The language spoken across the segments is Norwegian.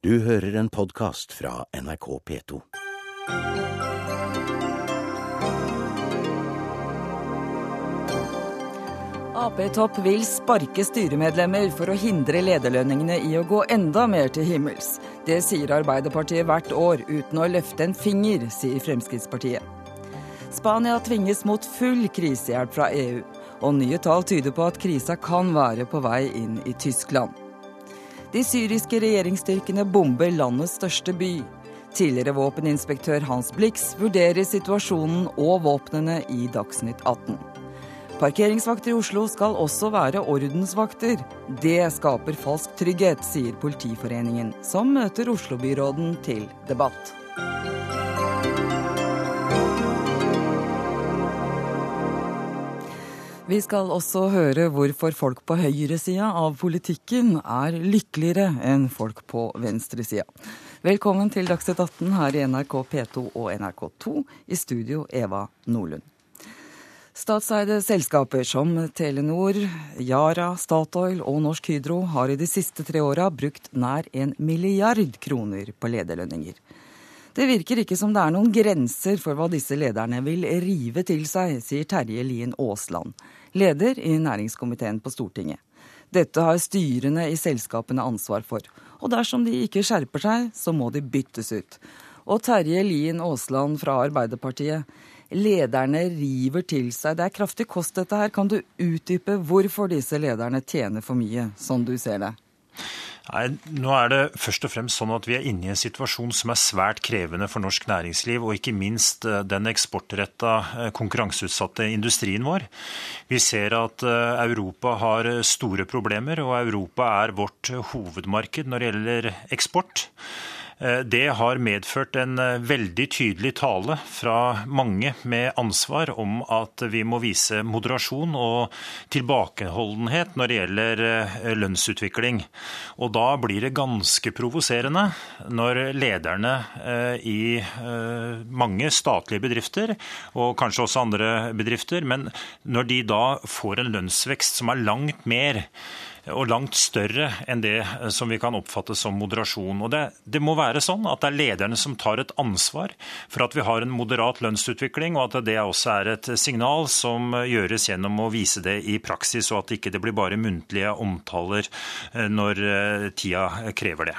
Du hører en podkast fra NRK P2. Ap-topp vil sparke styremedlemmer for å hindre lederlønningene i å gå enda mer til himmels. Det sier Arbeiderpartiet hvert år, uten å løfte en finger, sier Fremskrittspartiet. Spania tvinges mot full krisehjelp fra EU, og nye tall tyder på at krisa kan være på vei inn i Tyskland. De syriske regjeringsstyrkene bomber landets største by. Tidligere våpeninspektør Hans Blix vurderer situasjonen og våpnene i Dagsnytt 18. Parkeringsvakter i Oslo skal også være ordensvakter. Det skaper falsk trygghet, sier Politiforeningen, som møter Oslo-byråden til debatt. Vi skal også høre hvorfor folk på høyresida av politikken er lykkeligere enn folk på venstresida. Velkommen til Dagsnytt 18 her i NRK P2 og NRK2. I studio Eva Nordlund. Statseide selskaper som Telenor, Yara, Statoil og Norsk Hydro har i de siste tre åra brukt nær en milliard kroner på lederlønninger. Det virker ikke som det er noen grenser for hva disse lederne vil rive til seg, sier Terje Lien Aasland, leder i næringskomiteen på Stortinget. Dette har styrene i selskapene ansvar for, og dersom de ikke skjerper seg, så må de byttes ut. Og Terje Lien Aasland fra Arbeiderpartiet, lederne river til seg. Det er kraftig kost dette her. Kan du utdype hvorfor disse lederne tjener for mye, sånn du ser det? Nei, nå er det først og fremst sånn at vi er inne i en situasjon som er svært krevende for norsk næringsliv, og ikke minst den eksportretta, konkurranseutsatte industrien vår. Vi ser at Europa har store problemer, og Europa er vårt hovedmarked når det gjelder eksport. Det har medført en veldig tydelig tale fra mange med ansvar om at vi må vise moderasjon og tilbakeholdenhet når det gjelder lønnsutvikling. Og da blir det ganske provoserende når lederne i mange statlige bedrifter, og kanskje også andre bedrifter, men når de da får en lønnsvekst som er langt mer og langt større enn det som vi kan oppfatte som moderasjon. Og det, det, må være sånn at det er lederne som tar et ansvar for at vi har en moderat lønnsutvikling, og at det også er et signal som gjøres gjennom å vise det i praksis, og at det ikke blir bare muntlige omtaler når tida krever det.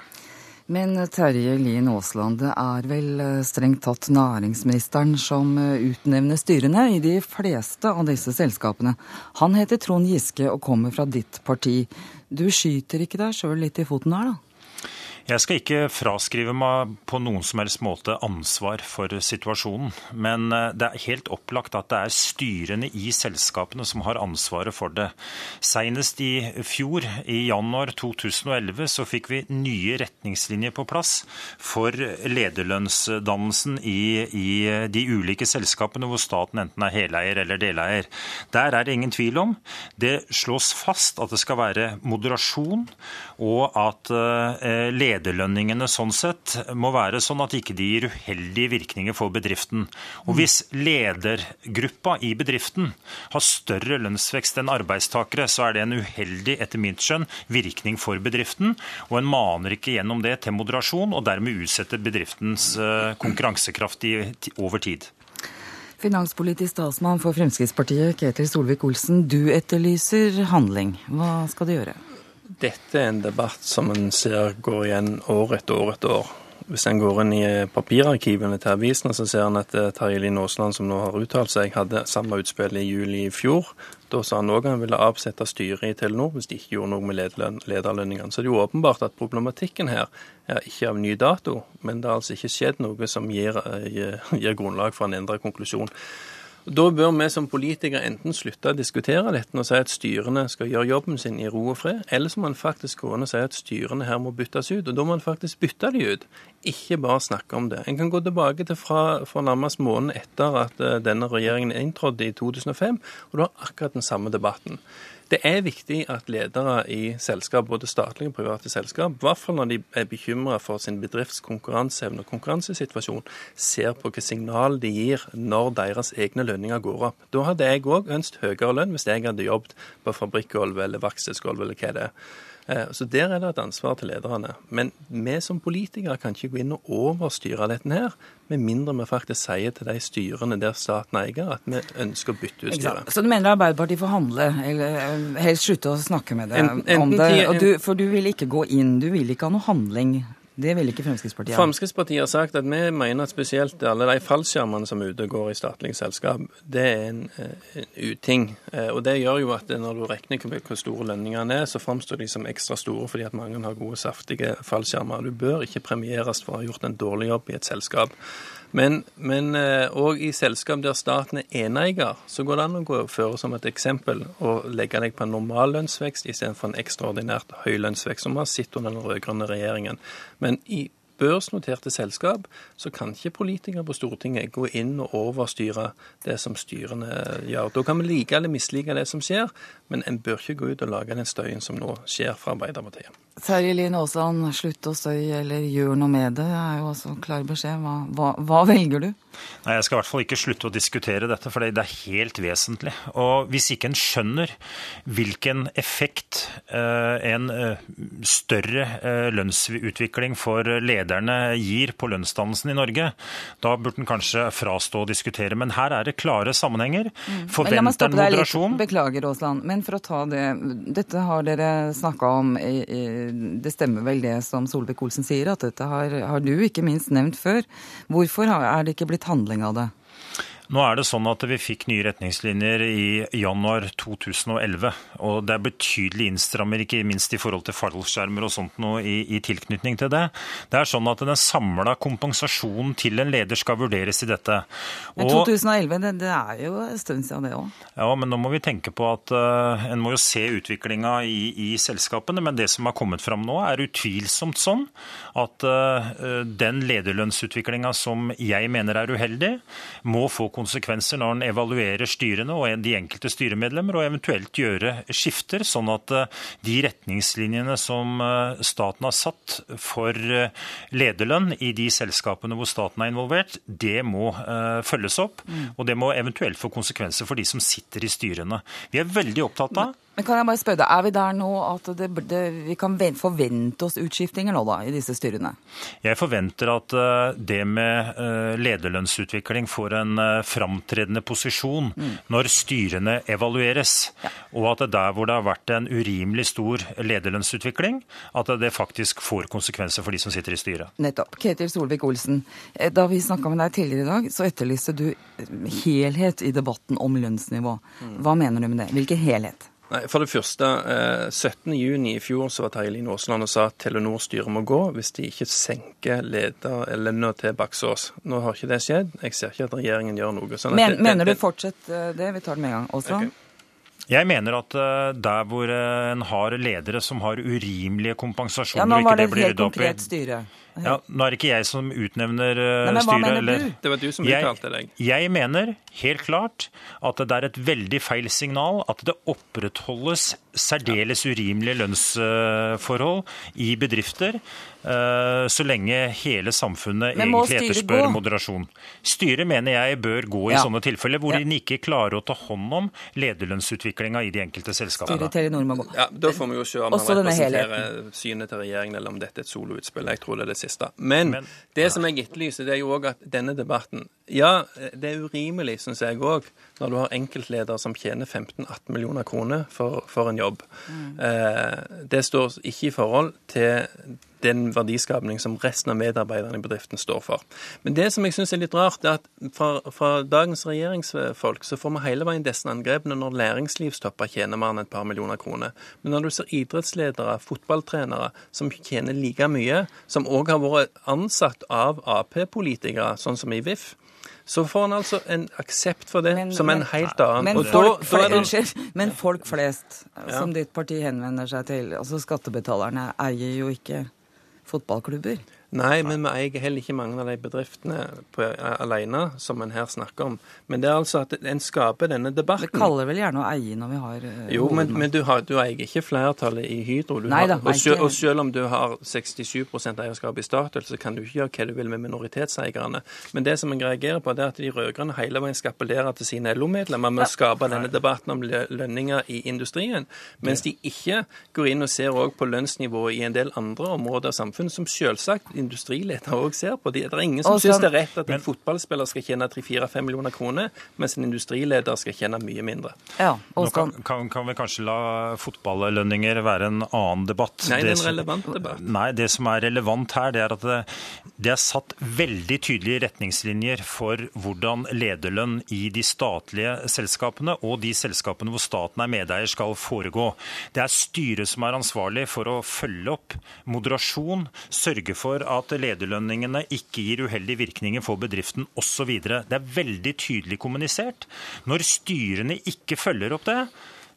Men Terje Lien Aasland, det er vel strengt tatt næringsministeren som utnevner styrene i de fleste av disse selskapene. Han heter Trond Giske og kommer fra ditt parti. Du skyter ikke deg sjøl litt i foten her, da? Jeg skal ikke fraskrive meg på noen som helst måte ansvar for situasjonen. Men det er helt opplagt at det er styrene i selskapene som har ansvaret for det. Senest i fjor, i januar 2011, så fikk vi nye retningslinjer på plass for lederlønnsdannelsen i, i de ulike selskapene hvor staten enten er heleier eller deleier. Der er det ingen tvil om. Det slås fast at det skal være moderasjon, og at lederlønningene sånn sett må være sånn at ikke de gir uheldige virkninger for bedriften. Og Hvis ledergruppa i bedriften har større lønnsvekst enn arbeidstakere, så er det en uheldig, etter mitt skjønn, virkning for bedriften. Og en maner ikke gjennom det til moderasjon, og dermed utsetter bedriftens konkurransekraft over tid. Finanspolitisk talsmann for Fremskrittspartiet, Ketil Solvik-Olsen. Du etterlyser handling. Hva skal du gjøre? Dette er en debatt som en ser går igjen år etter år etter år. Hvis en går inn i papirarkivene til avisene, så ser en at Terje Lien Aasland, som nå har uttalt seg, hadde samme utspill i juli i fjor. Da sa han òg han ville avsette styret i Telenor hvis de ikke gjorde noe med lederlønningene. Så det er jo åpenbart at problematikken her er ikke av ny dato, men det har altså ikke skjedd noe som gir, gir, gir grunnlag for en endret konklusjon. Da bør vi som politikere enten slutte å diskutere dette og si at styrene skal gjøre jobben sin i ro og fred, eller så må man faktisk gå inn og si at styrene her må byttes ut. Og da må man faktisk bytte de ut, ikke bare snakke om det. En kan gå tilbake til fra, fra nærmest måneden etter at denne regjeringen inntrådte i 2005, og har akkurat den samme debatten. Det er viktig at ledere i selskap, både statlige og private selskap, i hvert fall når de er bekymra for sin bedrifts konkurranseevne og konkurransesituasjon, ser på hvilke signal de gir når deres egne lønninger går opp. Da hadde jeg òg ønsket høyere lønn hvis jeg hadde jobbet på fabrikkgulvet eller verkstedsgulv eller hva det er. Eh, så der er det et ansvar til lederne. Men vi som politikere kan ikke gå inn og overstyre dette her, med mindre vi faktisk sier til de styrene der staten er eier, at vi ønsker å bytte ut styret. Så du mener Arbeiderpartiet får handle, eller eh, helst slutte å snakke med enten om det? Du, for du vil ikke gå inn, du vil ikke ha noe handling. Det vil ikke Fremskrittspartiet. Fremskrittspartiet har sagt at vi mener at spesielt alle de fallskjermene som ute går i statlige selskap, det er en, eh, en uting. Eh, Og det gjør jo at når du regner hvor store lønningene er, så framstår de som ekstra store fordi at mange har gode, saftige fallskjermer. Du bør ikke premieres for å ha gjort en dårlig jobb i et selskap. Men òg i selskap der staten er eneeier, så går det an å gå føre som et eksempel og legge deg på en normal lønnsvekst istedenfor en ekstraordinært høy lønnsvekst, som vi har sett under den rød-grønne regjeringen. Men i børsnoterte selskap så kan ikke politikere på Stortinget gå inn og overstyre det som styrene gjør. Da kan vi like eller mislike det som skjer, men en bør ikke gå ut og lage den støyen som nå skjer fra Arbeiderpartiet. Terje Lien Aasland, slutt å støye eller gjør noe med det, er jo også klar beskjed. Hva, hva, hva velger du? Nei, Jeg skal i hvert fall ikke slutte å diskutere dette, for det er helt vesentlig. Og hvis ikke en skjønner hvilken effekt eh, en eh, større eh, lønnsutvikling for lederne gir på lønnsdannelsen i Norge, da burde en kanskje frastå å diskutere. Men her er det klare sammenhenger. Meg Forvent en moderasjon. Beklager, Aasland. Men for å ta det Dette har dere snakka om i, i, Det stemmer vel det som Solvik-Olsen sier, at dette har, har du ikke minst nevnt før. Hvorfor er det ikke blitt handling av det? Nå er det sånn at vi fikk nye retningslinjer i januar 2011. Og det er betydelig innstrammer, ikke minst i forhold til fallskjermer og sånt noe i, i tilknytning til det. Det er sånn at den samla kompensasjonen til en leder skal vurderes i dette. Men 2011, det, det er jo en stund siden det òg. ja, men nå må vi tenke på at uh, en må jo se utviklinga i, i selskapene. Men det som har kommet fram nå, er utvilsomt sånn at uh, den lederlønnsutviklinga som jeg mener er uheldig, må få konsekvenser når en evaluerer styrene og de enkelte styremedlemmer, og eventuelt gjøre skifter, sånn at eh, de retningslinjene som eh, staten har satt for eh, lederlønn i de selskapene hvor staten er involvert, det må følges opp. Og det må eventuelt få konsekvenser for de som sitter i styrene. Vi er veldig opptatt av Men kan jeg bare spørre deg, Er vi der nå at det, det, vi kan forvente oss utskiftinger nå da, i disse styrene? Jeg forventer at eh, det med eh, lederlønnsutvikling får en eh, framtredende posisjon når styrene evalueres. Og at det der hvor det har vært en urimelig stor lederlønnsutvikling, at det faktisk får konsekvenser for de som sitter i styret. Nettopp. Ketil Solvik-Olsen, da vi snakka med deg tidligere i dag, så etterlyste du helhet i debatten om lønnsnivå. Hva mener du med det? Hvilken helhet? Nei, For det første, eh, 17.6 i fjor så var Terje Line Aasland og sa at Telenor-styret må gå hvis de ikke senker leder- eller lønna til Baksås. Nå har ikke det skjedd. Jeg ser ikke at regjeringen gjør noe. Sånn at Men, det- det- mener du det- fortsett eh, det? Vi tar det med en gang. Aasland? Okay. Jeg mener at eh, der hvor eh, en har ledere som har urimelige kompensasjoner, Ja, nå var ikke det det blir helt ryddet opp i konkret styre. Ja, Nå er det ikke jeg som utnevner eh, Nei, men hva styret. mener eller- du? Det var du som uttalte deg. Jeg mener helt klart at det er et veldig feil signal at det opprettholdes særdeles urimelige lønnsforhold i bedrifter eh, så lenge hele samfunnet egentlig etterspør gå? moderasjon. Styret mener jeg bør gå i Ja. sånne tilfeller hvor Ja. de ikke klarer å ta hånd om lederlønnsutviklinga i de enkelte selskapene. Styret Telenor må gå. Ja, Da får vi jo se om Også han representerer synet til regjeringen, eller om dette er et soloutspill. Jeg tror det er det siste. Men, Men- det som jeg etterlyser, det er jo òg at denne debatten Ja, det er urimelig, syns jeg òg, når du har enkeltledere som tjener 15-18 millioner kroner for, for en jobb. Eh, det står ikke i forhold til den verdiskapning som resten av medarbeiderne i bedriften står for. Men det som jeg syns er litt rart, er at fra, fra dagens regjeringsfolk så får vi hele veien disse angrepene når næringslivstopper tjener mer enn et par millioner kroner. Men når du ser idrettsledere, fotballtrenere, som tjener like mye, som òg har vært ansatt av Ap-politikere, sånn som i VIF, så får en altså en aksept for det Men- som en helt annen. Men da- folk, da er det- Unnskyld, men folk flest, som ditt parti henvender seg til, altså skattebetalerne, eier jo ikke fotballklubber. Nei, men vi eier heller ikke mange av de bedriftene på, alene som en her snakker om. Men det er altså at en skaper denne debatten. Vi kaller vel gjerne å eie når vi har uh, Jo, men, men du, har, du, eier ikke flertallet i Hydro. Nei, da, og, selv, og, selv, om du har 67% eierskap i Statoil, så kan du ikke gjøre hva du vil med minoritetseierne. Men det som jeg reagerer på, det er at de rød-grønne hele veien skal appellere til sine LO-medlemmer med å skape denne debatten om lønninger i industrien, mens de ikke går inn og ser også på lønnsnivået i en del andre områder av samfunnet, som selvsagt industriledere òg ser på. Det er ingen som syns det er rett at en fotballspiller skal tjene 3-4-5 millioner kroner, mens en industrileder skal tjene mye mindre. Ja, Nå kan, kan, kan, vi kanskje la fotballønninger være en annen debatt. Nei, det er en relevant debatt. Nei, det som er relevant her, det er at det, det er satt veldig tydelige retningslinjer for hvordan lederlønn i de statlige selskapene og de selskapene hvor staten er medeier skal foregå. Det er styret som er ansvarlig for å følge opp moderasjon, sørge for at lederlønningene ikke gir uheldige virkninger for bedriften osv. Det er veldig tydelig kommunisert. Når styrene ikke følger opp det,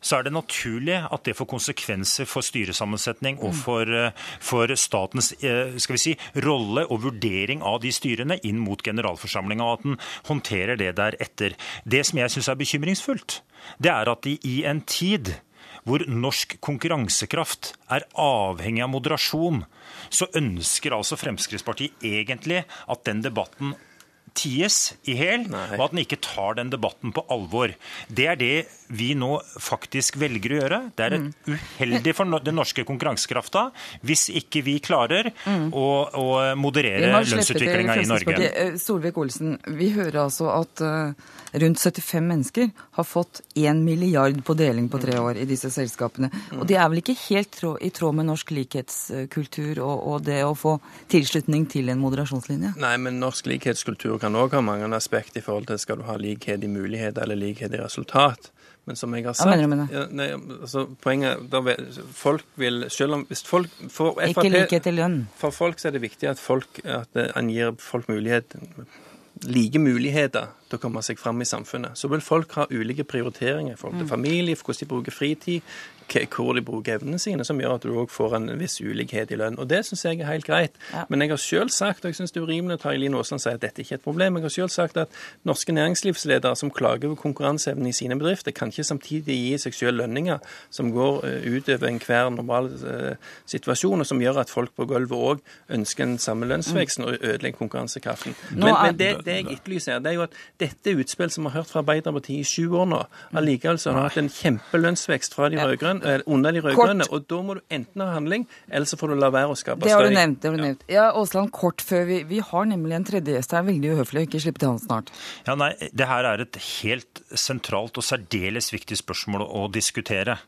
så er det naturlig at det får konsekvenser for styresammensetning og for, eh, for statens eh, si, rolle og vurdering av de styrene inn mot generalforsamlinga, og at den håndterer det deretter. Det som jeg syns er bekymringsfullt, det er at de i en tid hvor norsk konkurransekraft er avhengig av moderasjon, så ønsker altså Fremskrittspartiet egentlig at den debatten ties i hæl, og at den ikke tar den debatten på alvor. Det er det vi nå faktisk velger å gjøre. Det er et mm. uheldig for den norske konkurransekrafta hvis ikke vi klarer mm. å, å, moderere lønnsutviklinga i Norge. Eh, Solvik-Olsen, vi hører altså at uh, rundt 75 mennesker har fått 1 milliard på deling på tre år i disse selskapene. Og det er vel ikke helt i tråd med norsk likhetskultur og, og det å få tilslutning til en moderasjonslinje? Nei, men norsk likhetskultur kan òg ha mange aspekt i forhold til skal du ha likhet i mulighet eller likhet i resultat. Men som jeg har sagt Hva mener du med det? Ja, nei, altså, poenget da, Folk vil Selv om hvis folk for FAP, Ikke likhet i lønn. For folk så er det viktig at, folk, at en gir folk mulighet like muligheter til å komme seg fram i samfunnet. Så vil folk ha ulike prioriteringer i forhold til mm. familie, for hvordan de bruker fritid, hvor de bruker evnene sine, som gjør at du òg får en viss ulikhet i lønn. Og Det syns jeg er helt greit. Ja. Men jeg har selv sagt, og jeg syns det er urimelig at Eileen Aasland si at dette ikke er et problem, jeg har selv sagt at norske næringslivsledere som klager over konkurranseevnen i sine bedrifter, kan ikke samtidig gi seg sjøl lønninger som går eh, utover enhver normal uh, situasjon, og som gjør at folk på gulvet òg ønsker den samme lønnsveksten og ødelegger konkurransekraften. Men, men det, det, jeg etterlyser, det er jo at dette er utspill som vi har hørt fra Arbeiderpartiet i sju år nå. Allikevel så har de hatt en kjempelønnsvekst fra de rød-grønne under de rød-grønne. Og da må du enten ha handling, eller så får du la være å skape støy. Det har du nevnt. det har du nevnt. Ja, Aasland, kort før vi, vi har nemlig en tredje gjest her. Veldig uhøflig å ikke slippe til han snart. Ja, nei, Det her er et helt sentralt og særdeles viktig spørsmål å diskutere.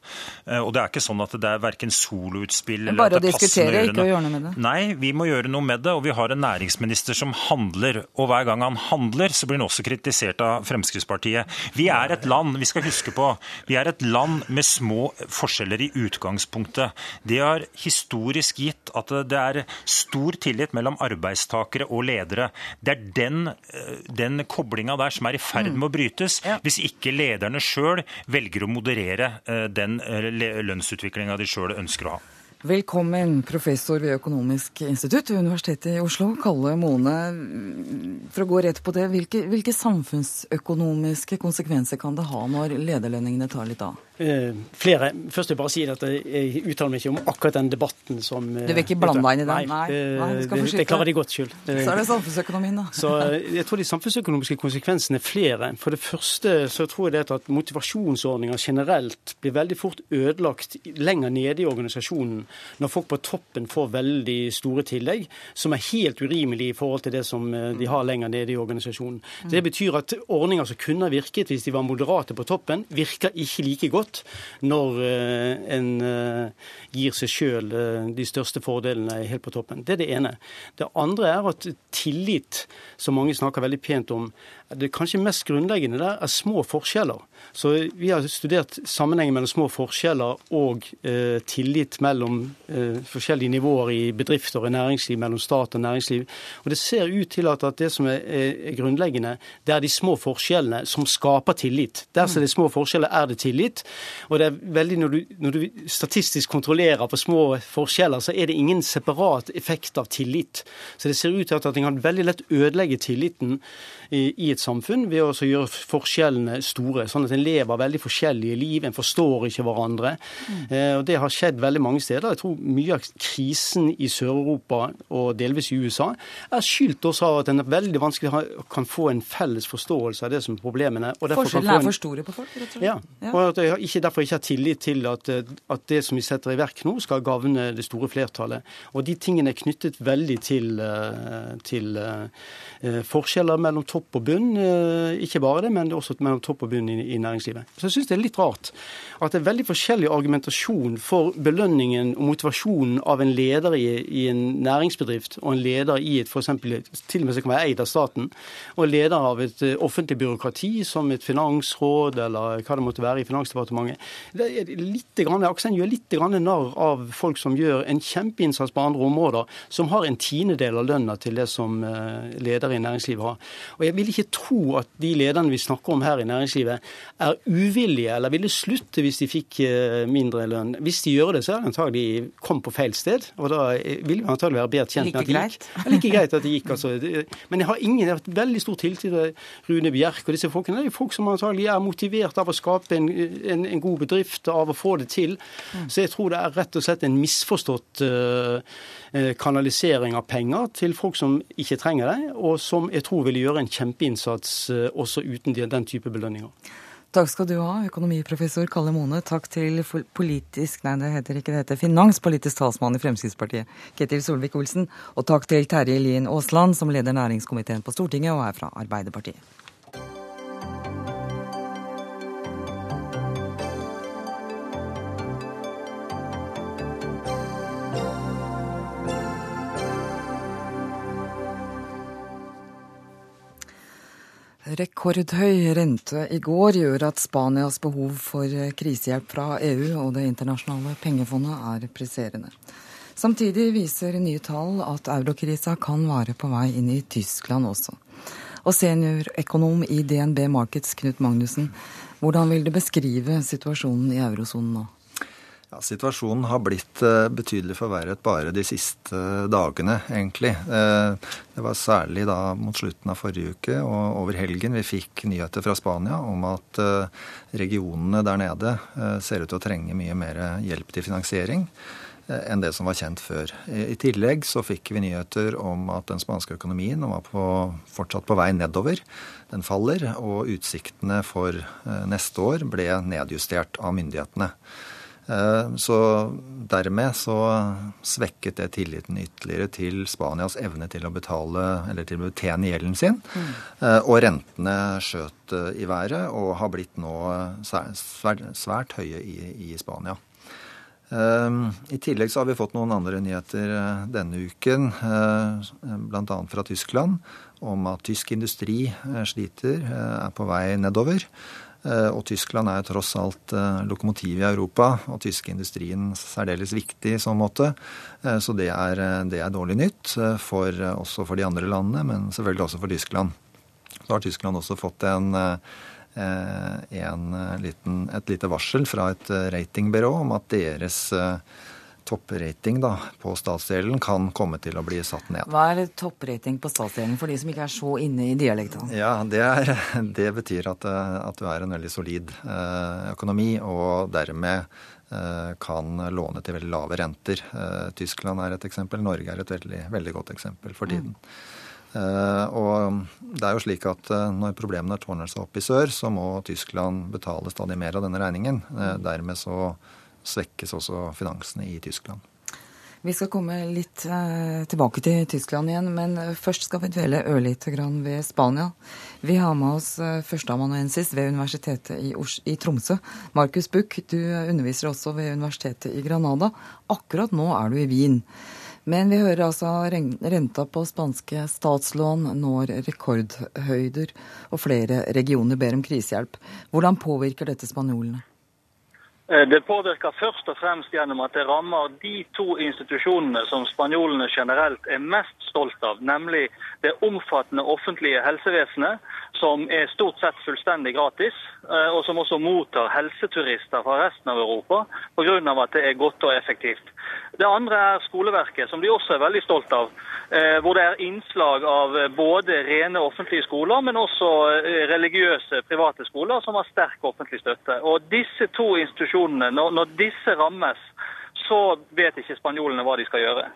Eh, og det er ikke sånn at det er verken soloutspill eller Bare at det å diskutere, ikke å gjøre noe med det? Nei, vi må gjøre noe med det. Og vi har en næringsminister som handler. Og hver gang han handler, så blir han også kritisert av Fremskrittspartiet. Vi er et land, vi skal huske på, vi er et land med små forskjeller i utgangspunktet. Det har historisk gitt at det er stor tillit mellom arbeidstakere og ledere. Det er den, eh, den koblinga der som er i ferd med å brytes, hvis ikke lederne sjøl velger å moderere eh, den eh, lønnsutviklinga de sjøl ønsker å ha. Velkommen, professor ved Økonomisk institutt ved Universitetet i Oslo, Kalle Mone. For å gå rett på det, hvilke, hvilke samfunnsøkonomiske konsekvenser kan det ha når lederlønningene tar litt av? Eh, flere. Først vil jeg bare si at jeg uttaler meg ikke om akkurat den debatten som Du vil ikke blande deg inn i den? Nei, nei, nei det, det klarer de godt skyld. Så er det samfunnsøkonomien, da. Så Jeg tror de samfunnsøkonomiske konsekvensene er flere. For det første så tror jeg det at motivasjonsordninger generelt blir veldig fort ødelagt lenger nede i organisasjonen når folk på toppen får veldig store tillegg, som er helt urimelig i forhold til det som eh, de har lenger nede i organisasjonen. Det betyr at ordninger som kunne ha virket hvis de var moderate på toppen, virker ikke like godt når eh, en eh, gir seg sjøl de største fordelene helt på toppen. Det er det ene. Det andre er at tillit, som mange snakker veldig pent om, det kanskje mest grunnleggende der er små forskjeller. Så vi har studert sammenhengen mellom små forskjeller og eh, tillit mellom eh, forskjellige nivåer i bedrifter og næringsliv, mellom stat og næringsliv. Og det ser ut til at, at det som er, er, grunnleggende, det er de små forskjellene som skaper tillit. Der som det er små forskjeller, er det tillit. Og det er veldig, når du, når du statistisk kontrollerer på små forskjeller, så er det ingen separat effekt av tillit. Så det ser ut til at, en kan veldig lett ødelegge tilliten i, i et samfunn ved å gjøre forskjellene store. sånn at en lever veldig forskjellige liv, en forstår ikke hverandre. Mm. Eh, og Det har skjedd veldig mange steder. Jeg tror mye av krisen i Sør-Europa og delvis i USA er skyldt også av at en er veldig vanskelig kan få en felles forståelse av det som er problemene. Forskjellene er for store på folk, rett og slett? Ja. ja. Og at jeg ikke, derfor ikke har tillit til at, at, det som vi setter i verk nå, skal gagne det store flertallet. Og de tingene er knyttet veldig til, eh, til forskjeller mellom topp og bunn. Uh, ikke bare det, men også mellom topp og bunn i, i næringslivet. Så jeg syns det er litt rart at det er veldig forskjellig argumentasjon for belønningen og motivasjonen av en leder i, i en næringsbedrift og en leder i et f.eks. til og med som kan være eid av staten, og leder av et eh, offentlig byråkrati som et finansråd eller hva det måtte være i Finansdepartementet. Det er litt, grann, Aksen gjør litt narr av folk som gjør en kjempeinnsats på andre områder, som har en tiendedel av lønna til det som eh, ledere i næringslivet har. Og Jeg vil ikke tro at de lederne vi snakker om her i næringslivet, er uvillige eller ville slutte hvis de fikk eh, mindre lønn. Hvis de gjør det, så er det antagelig kom på feil sted. Og da vil vi antagelig være bedre tjent med at det gikk. Ja, like greit at det gikk. Altså. Men jeg har ingen, jeg har veldig stor tillit til Rune Bjerk og disse folkene. Det er folk som antagelig er motivert av å skape en, en, en god bedrift, av å få det til. Mm. Så jeg tror det er rett og slett en misforstått uh, kanalisering av penger til folk som ikke trenger det, og som jeg tror vil gjøre en kjempeinnsats uh, også uten den type belønninger. Takk skal du ha, økonomiprofessor Kalle Mone. Takk til politisk, nei det heter ikke det heter, finanspolitisk talsmann i Fremskrittspartiet, Ketil Solvik-Olsen. Og takk til Terje Lien Aasland, som leder næringskomiteen på Stortinget og er fra Arbeiderpartiet. Rekordhøy rente i går gjør at Spanias behov for krisehjelp fra EU og Det internasjonale pengefondet er presserende. Samtidig viser nye tall at eurokrisa kan være på vei inn i Tyskland også. Og seniorøkonom i DNB Markets, Knut Magnussen, hvordan vil du beskrive situasjonen i eurosonen nå? Ja, Situasjonen har blitt eh, betydelig forverret bare de siste dagene, egentlig. Eh, det var særlig da mot slutten av forrige uke og over helgen vi fikk nyheter fra Spania om at eh, regionene der nede ser ut til å trenge mye mer hjelp til finansiering enn det som var kjent før. I tillegg så fikk vi nyheter om at den spanske økonomien var på, fortsatt på vei nedover. Den faller, og utsiktene for neste år ble nedjustert av myndighetene. Eh, så dermed så svekket det tilliten ytterligere til Spanias evne til å betale, eller til å betjene gjelden sin. Mm. Og rentene skjøt eh, i været og har blitt nå svært, svært høye i, i, Spania. I tillegg så har vi fått noen andre nyheter denne uken, bl.a. fra Tyskland, om at tysk industri sliter, er på vei nedover. Eh, og Tyskland er jo tross alt eh, lokomotivet i Europa, og tysk industrien særdeles viktig i sånn måte. Eh, så det er, det er dårlig nytt, for, også for de andre landene, men selvfølgelig også for Tyskland. Så har Tyskland også fått en, en liten, et lite varsel fra et ratingbyrå om at deres topprating da, på statsdelen kan komme til å bli satt ned. Hva er topprating på statsdelen for de som ikke er så inne i dialektene? Ja, det, er, det betyr at, at, du er en veldig solid eh, økonomi, og dermed eh, kan låne til veldig lave renter. Eh, Tyskland er et eksempel, Norge er et veldig, veldig godt eksempel for tiden. Mm. og det er jo slik at Når problemene tårner seg opp i sør, så må Tyskland betale stadig mer av denne regningen. dermed så svekkes også finansene i Tyskland. Vi skal komme litt eh, tilbake til Tyskland igjen, men først skal vi dvele ørlite grann ved Spania. Vi har med oss eh, førsteamanuensis ved Universitetet i, Tromsø. Markus Buch, du underviser også ved Universitetet i Granada. Akkurat nå er du i Wien. Men vi hører altså renta på spanske statslån når rekordhøyder, og flere regioner ber om krisehjelp. Hvordan påvirker dette spanjolene? Eh, det påvirker først og fremst gjennom at det rammer de to institusjonene som spanjolene generelt er mest stolt av, nemlig det omfattende offentlige helsevesenet, som er stort sett fullstendig gratis, eh, og som også mottar helseturister fra resten av Europa pga. at det er godt og effektivt. Det andre er skoleverket, som de også er veldig stolt av. Eh, hvor det er innslag av både rene offentlige skoler, men også eh, religiøse private skoler som har sterk offentlig støtte. Og disse to institusjonene, når disse rammes, så vet ikke spanjolene hva de skal gjøre.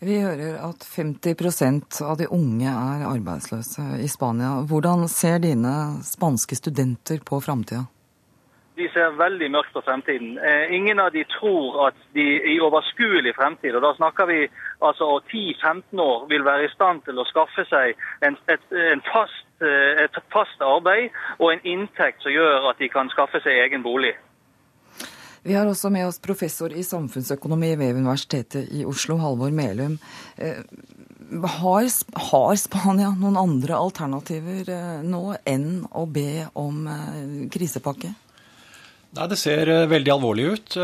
Vi hører at 50% av de unge er arbeidsløse i Spania. Hvordan ser dine spanske studenter på framtida? De ser veldig mørkt på fremtiden. Eh, ingen av de tror at de i overskuelig fremtid, og da snakker vi altså 10-15 år, vil være i stand til å skaffe seg en, et, en fast, eh, et fast arbeid og en inntekt som gjør at de kan skaffe seg egen bolig. Vi har også med oss professor i samfunnsøkonomi ved Universitetet i Oslo, Halvor Melum. Eh, har, har, Spania noen andre alternativer nå enn å be om krisepakke? Nei, Det ser veldig alvorlig ut.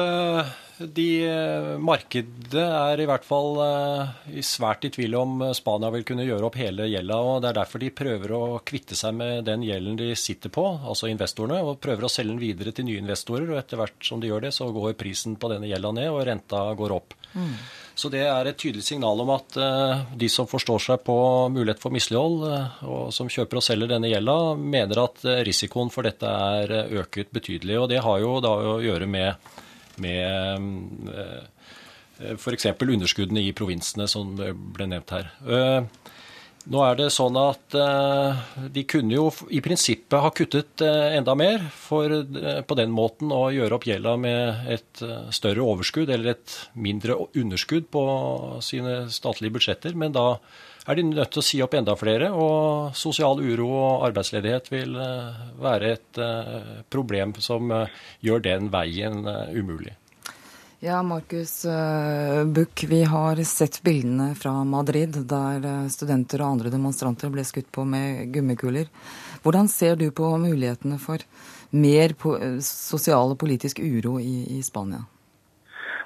De, eh, markedet er i hvert fall eh, svært i tvil om Spania vil kunne gjøre opp hele gjelda. og Det er derfor de prøver å kvitte seg med den gjelden de sitter på, altså investorene, og prøver å selge den videre til nye investorer. og Etter hvert som de gjør det, så går prisen på denne gjelda ned, og renta går opp. Mm. Så det er et tydelig signal om at uh, de som forstår seg på mulighet for mislighold, uh, og som kjøper og selger denne gjelda, mener at uh, risikoen for dette er øket betydelig. Og det har jo da å gjøre med med eh, f.eks. underskuddene i provinsene, som ble nevnt her. Eh, nå er det sånn at eh, de kunne jo i prinsippet ha kuttet enda mer for på den måten å gjøre opp gjelda med et større overskudd eller et mindre underskudd på sine statlige budsjetter. Men da er de nødt til å si opp enda flere, og sosial uro og arbeidsledighet vil eh, være et eh, problem som eh, gjør den veien umulig. Ja, Markus Buch, vi har sett bildene fra Madrid der studenter og andre demonstranter ble skutt på med gummikuler. Hvordan ser du på mulighetene for mer sosial og politisk uro i, i Spania?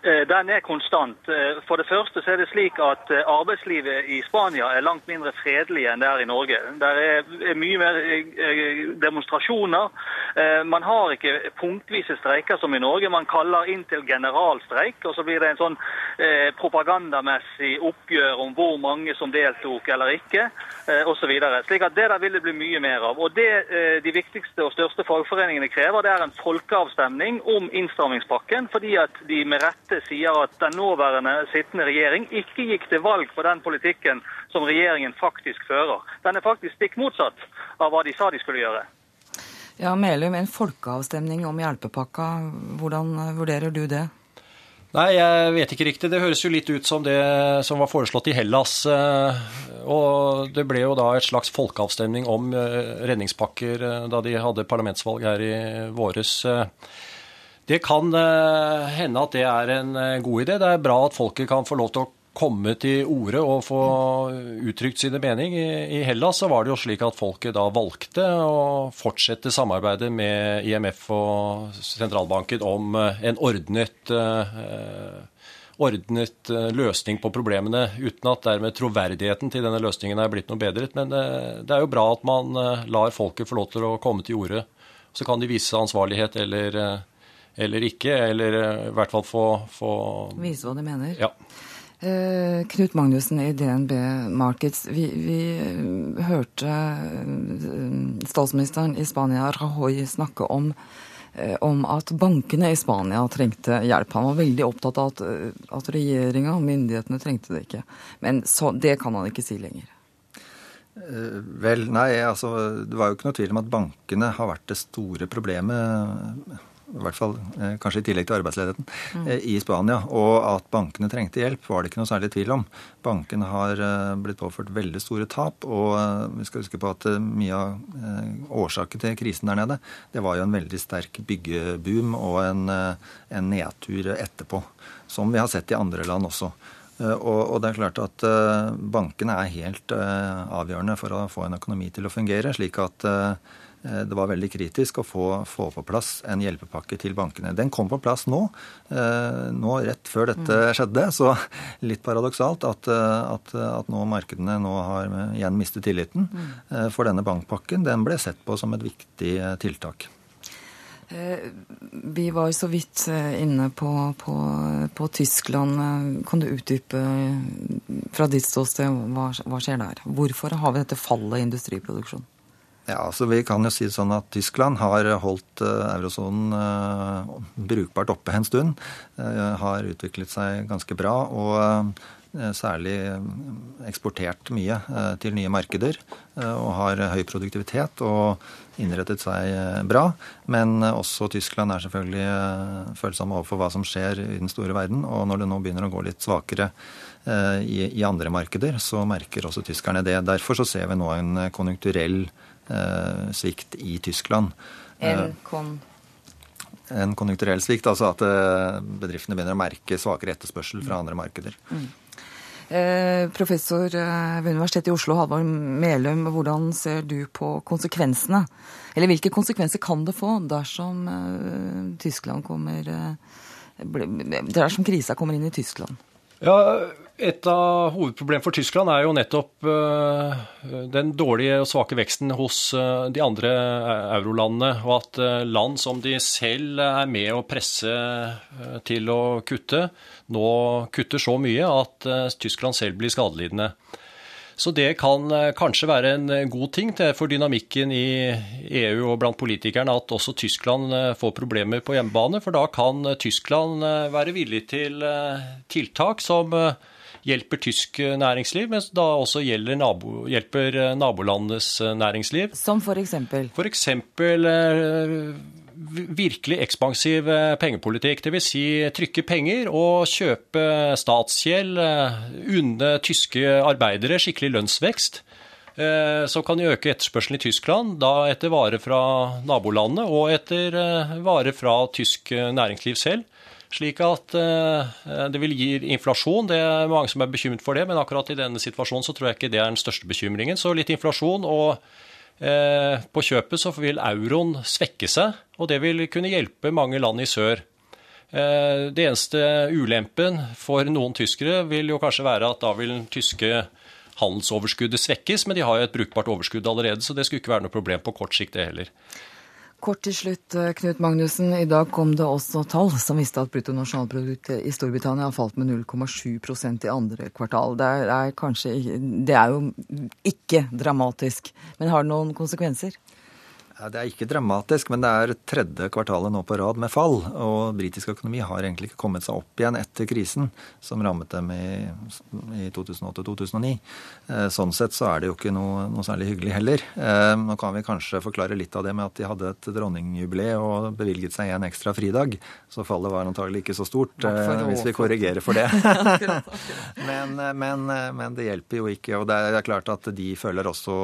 Eh, den er konstant. Eh, for det første så er det slik at eh, arbeidslivet i Spania er langt mindre fredelig enn det er i Norge. Det er mye mer demonstrasjoner. Man har ikke punktvise streiker som i Norge. Man kaller inn til generalstreik, og så blir det en sånn propagandamessig oppgjør om hvor mange som deltok eller ikke, osv. Slik at det der vil det bli mye mer av. Og det de viktigste og største fagforeningene krever, det er en folkeavstemning om innstrammingspakken, fordi at de med rette dette sier at den nåværende sittende regjering ikke gikk til valg på den politikken som regjeringen faktisk fører. Den er faktisk stikk motsatt av hva de sa de skulle gjøre. Ja, Melum, en folkeavstemning om hjelpepakka, hvordan vurderer du det? Nei, jeg vet ikke riktig. Det høres jo litt ut som det som var foreslått i Hellas. Eh, og det ble jo da et slags folkeavstemning om eh, redningspakker eh, da de hadde parlamentsvalg her i våres. Det kan eh, hende at det er en eh, god idé. Det er bra at folket kan få lov til å komme til orde og få uttrykt sine mening. I Hellas så var det jo slik at folket da valgte å fortsette samarbeidet med IMF og sentralbanken om eh, en ordnet, ordnet løsning på problemene, uten at dermed troverdigheten til denne løsningen er blitt noe bedret. Men det er jo bra at man lar folket få lov til å komme til orde. Så kan de vise ansvarlighet eller eller ikke, eller eh, i hvert fall få, få Vise hva de mener. Ja. Eh, Knut Magnussen i DNB Markets. Vi, vi, hørte eh, statsministeren i Spania, Rajoy, snakke om, eh, om at bankene i Spania trengte hjelp. Han var veldig opptatt av at, at regjeringa og myndighetene trengte det ikke. Men så, det kan han ikke si lenger. Vel, nei, altså det var jo ikke noe tvil om at bankene har vært det store problemet i hvert fall eh, kanskje i tillegg til arbeidsledigheten, mm. Eh, i Spania. Og at bankene trengte hjelp, var det ikke noe særlig tvil om. Bankene har eh, blitt påført veldig store tap, og vi skal huske på at mye av årsaken til krisen der nede, det var jo en veldig sterk byggeboom og en, en nedtur etterpå. Som vi har sett i andre land også. Og, det er klart at bankene er helt avgjørende for å få en økonomi til å fungere, slik at det var veldig kritisk å få, få, på plass en hjelpepakke til bankene. Den kom på plass nå, eh, nå rett før dette mm. skjedde. Så litt paradoksalt at, eh, at, at nå markedene nå har igjen mistet tilliten. Mm. For denne bankpakken den ble sett på som et viktig tiltak. Vi var så vidt inne på, på, på Tyskland. Kan du utdype fra ditt ståsted hva, hva skjer der? Hvorfor har vi dette fallet i industriproduksjon? Ja, så Vi kan jo si sånn at Tyskland har holdt uh, eurosonen uh, brukbart oppe en stund. Uh, har utviklet seg ganske bra og særlig eksportert mye til nye markeder. og har høy produktivitet og innrettet seg bra. Men også Tyskland er selvfølgelig følsomme overfor hva som skjer i den store verden. Og når det nå begynner å gå litt svakere i, i andre markeder, så merker også tyskerne det. Derfor så ser vi nå en konjunkturell Eh, svikt i Tyskland. En eh, en konjunkturell svikt, altså at eh, bedriftene begynner å merke svakere etterspørsel fra andre markeder. Mm. Eh, professor ved Universitetet i Oslo, Halvor Melum, hvordan ser du på konsekvensene? Eller hvilke konsekvenser kan det få dersom eh, Tyskland kommer eh, Dersom krisa kommer inn i Tyskland? Ja, et av hovedproblemene for Tyskland er jo nettopp uh, den dårlige og svake veksten hos uh, de andre eurolandene, og at land som de selv er med å presse til å kutte, nå kutter så mye at Tyskland selv blir skadelidende. Så det kan kanskje være en god ting for dynamikken i EU og blant politikerne at også Tyskland får problemer på hjemmebane, for da kan Tyskland være villig til tiltak som hjelper tysk næringsliv, mens da også nabo, hjelper nabolandenes nabolandets eh, næringsliv. Som f.eks.? F.eks. eksempel virkelig ekspansiv pengepolitikk. Dvs. Si trykke penger og kjøpe statsgjeld, unne tyske arbeidere skikkelig lønnsvekst. Som kan øke etterspørselen i Tyskland, da etter varer fra nabolandet og etter varer fra tysk næringsliv selv. Slik at eh, det vil gi inflasjon. Det er mange som er bekymret for det, men akkurat i denne situasjonen så tror jeg ikke det er den største bekymringen. Så litt inflasjon, og eh, på kjøpet så vil euroen svekke seg, og det vil kunne hjelpe mange land i sør. Eh, det eneste ulempen for noen tyskere vil jo kanskje være at da vil den tyske handelsoverskuddet svekkes, men de har jo et brukbart overskudd allerede, så det skulle ikke være noe problem på kort sikt, det heller. Kort til slutt, eh, Knut Magnussen. I dag kom det også tall som viste at bruttonasjonalproduktet i Storbritannia har falt med 0,7% i andre kvartal. Det er, kanskje, det er jo ikke dramatisk, men har det noen konsekvenser? Det er ikke dramatisk, men det er tredje kvartalet nå på rad med fall. Og britisk økonomi har egentlig ikke kommet seg opp igjen etter krisen som rammet dem i, i 2008-2009. Eh, sånn sett så er det jo ikke noe, noe, særlig hyggelig heller. Eh, nå kan vi kanskje forklare litt av det med at de hadde et dronningjubileum og bevilget seg en ekstra fridag. Så fallet var antagelig ikke så stort, eh, hvis vi korrigerer for det. men, men, men det hjelper jo ikke. Og det er klart at de føler også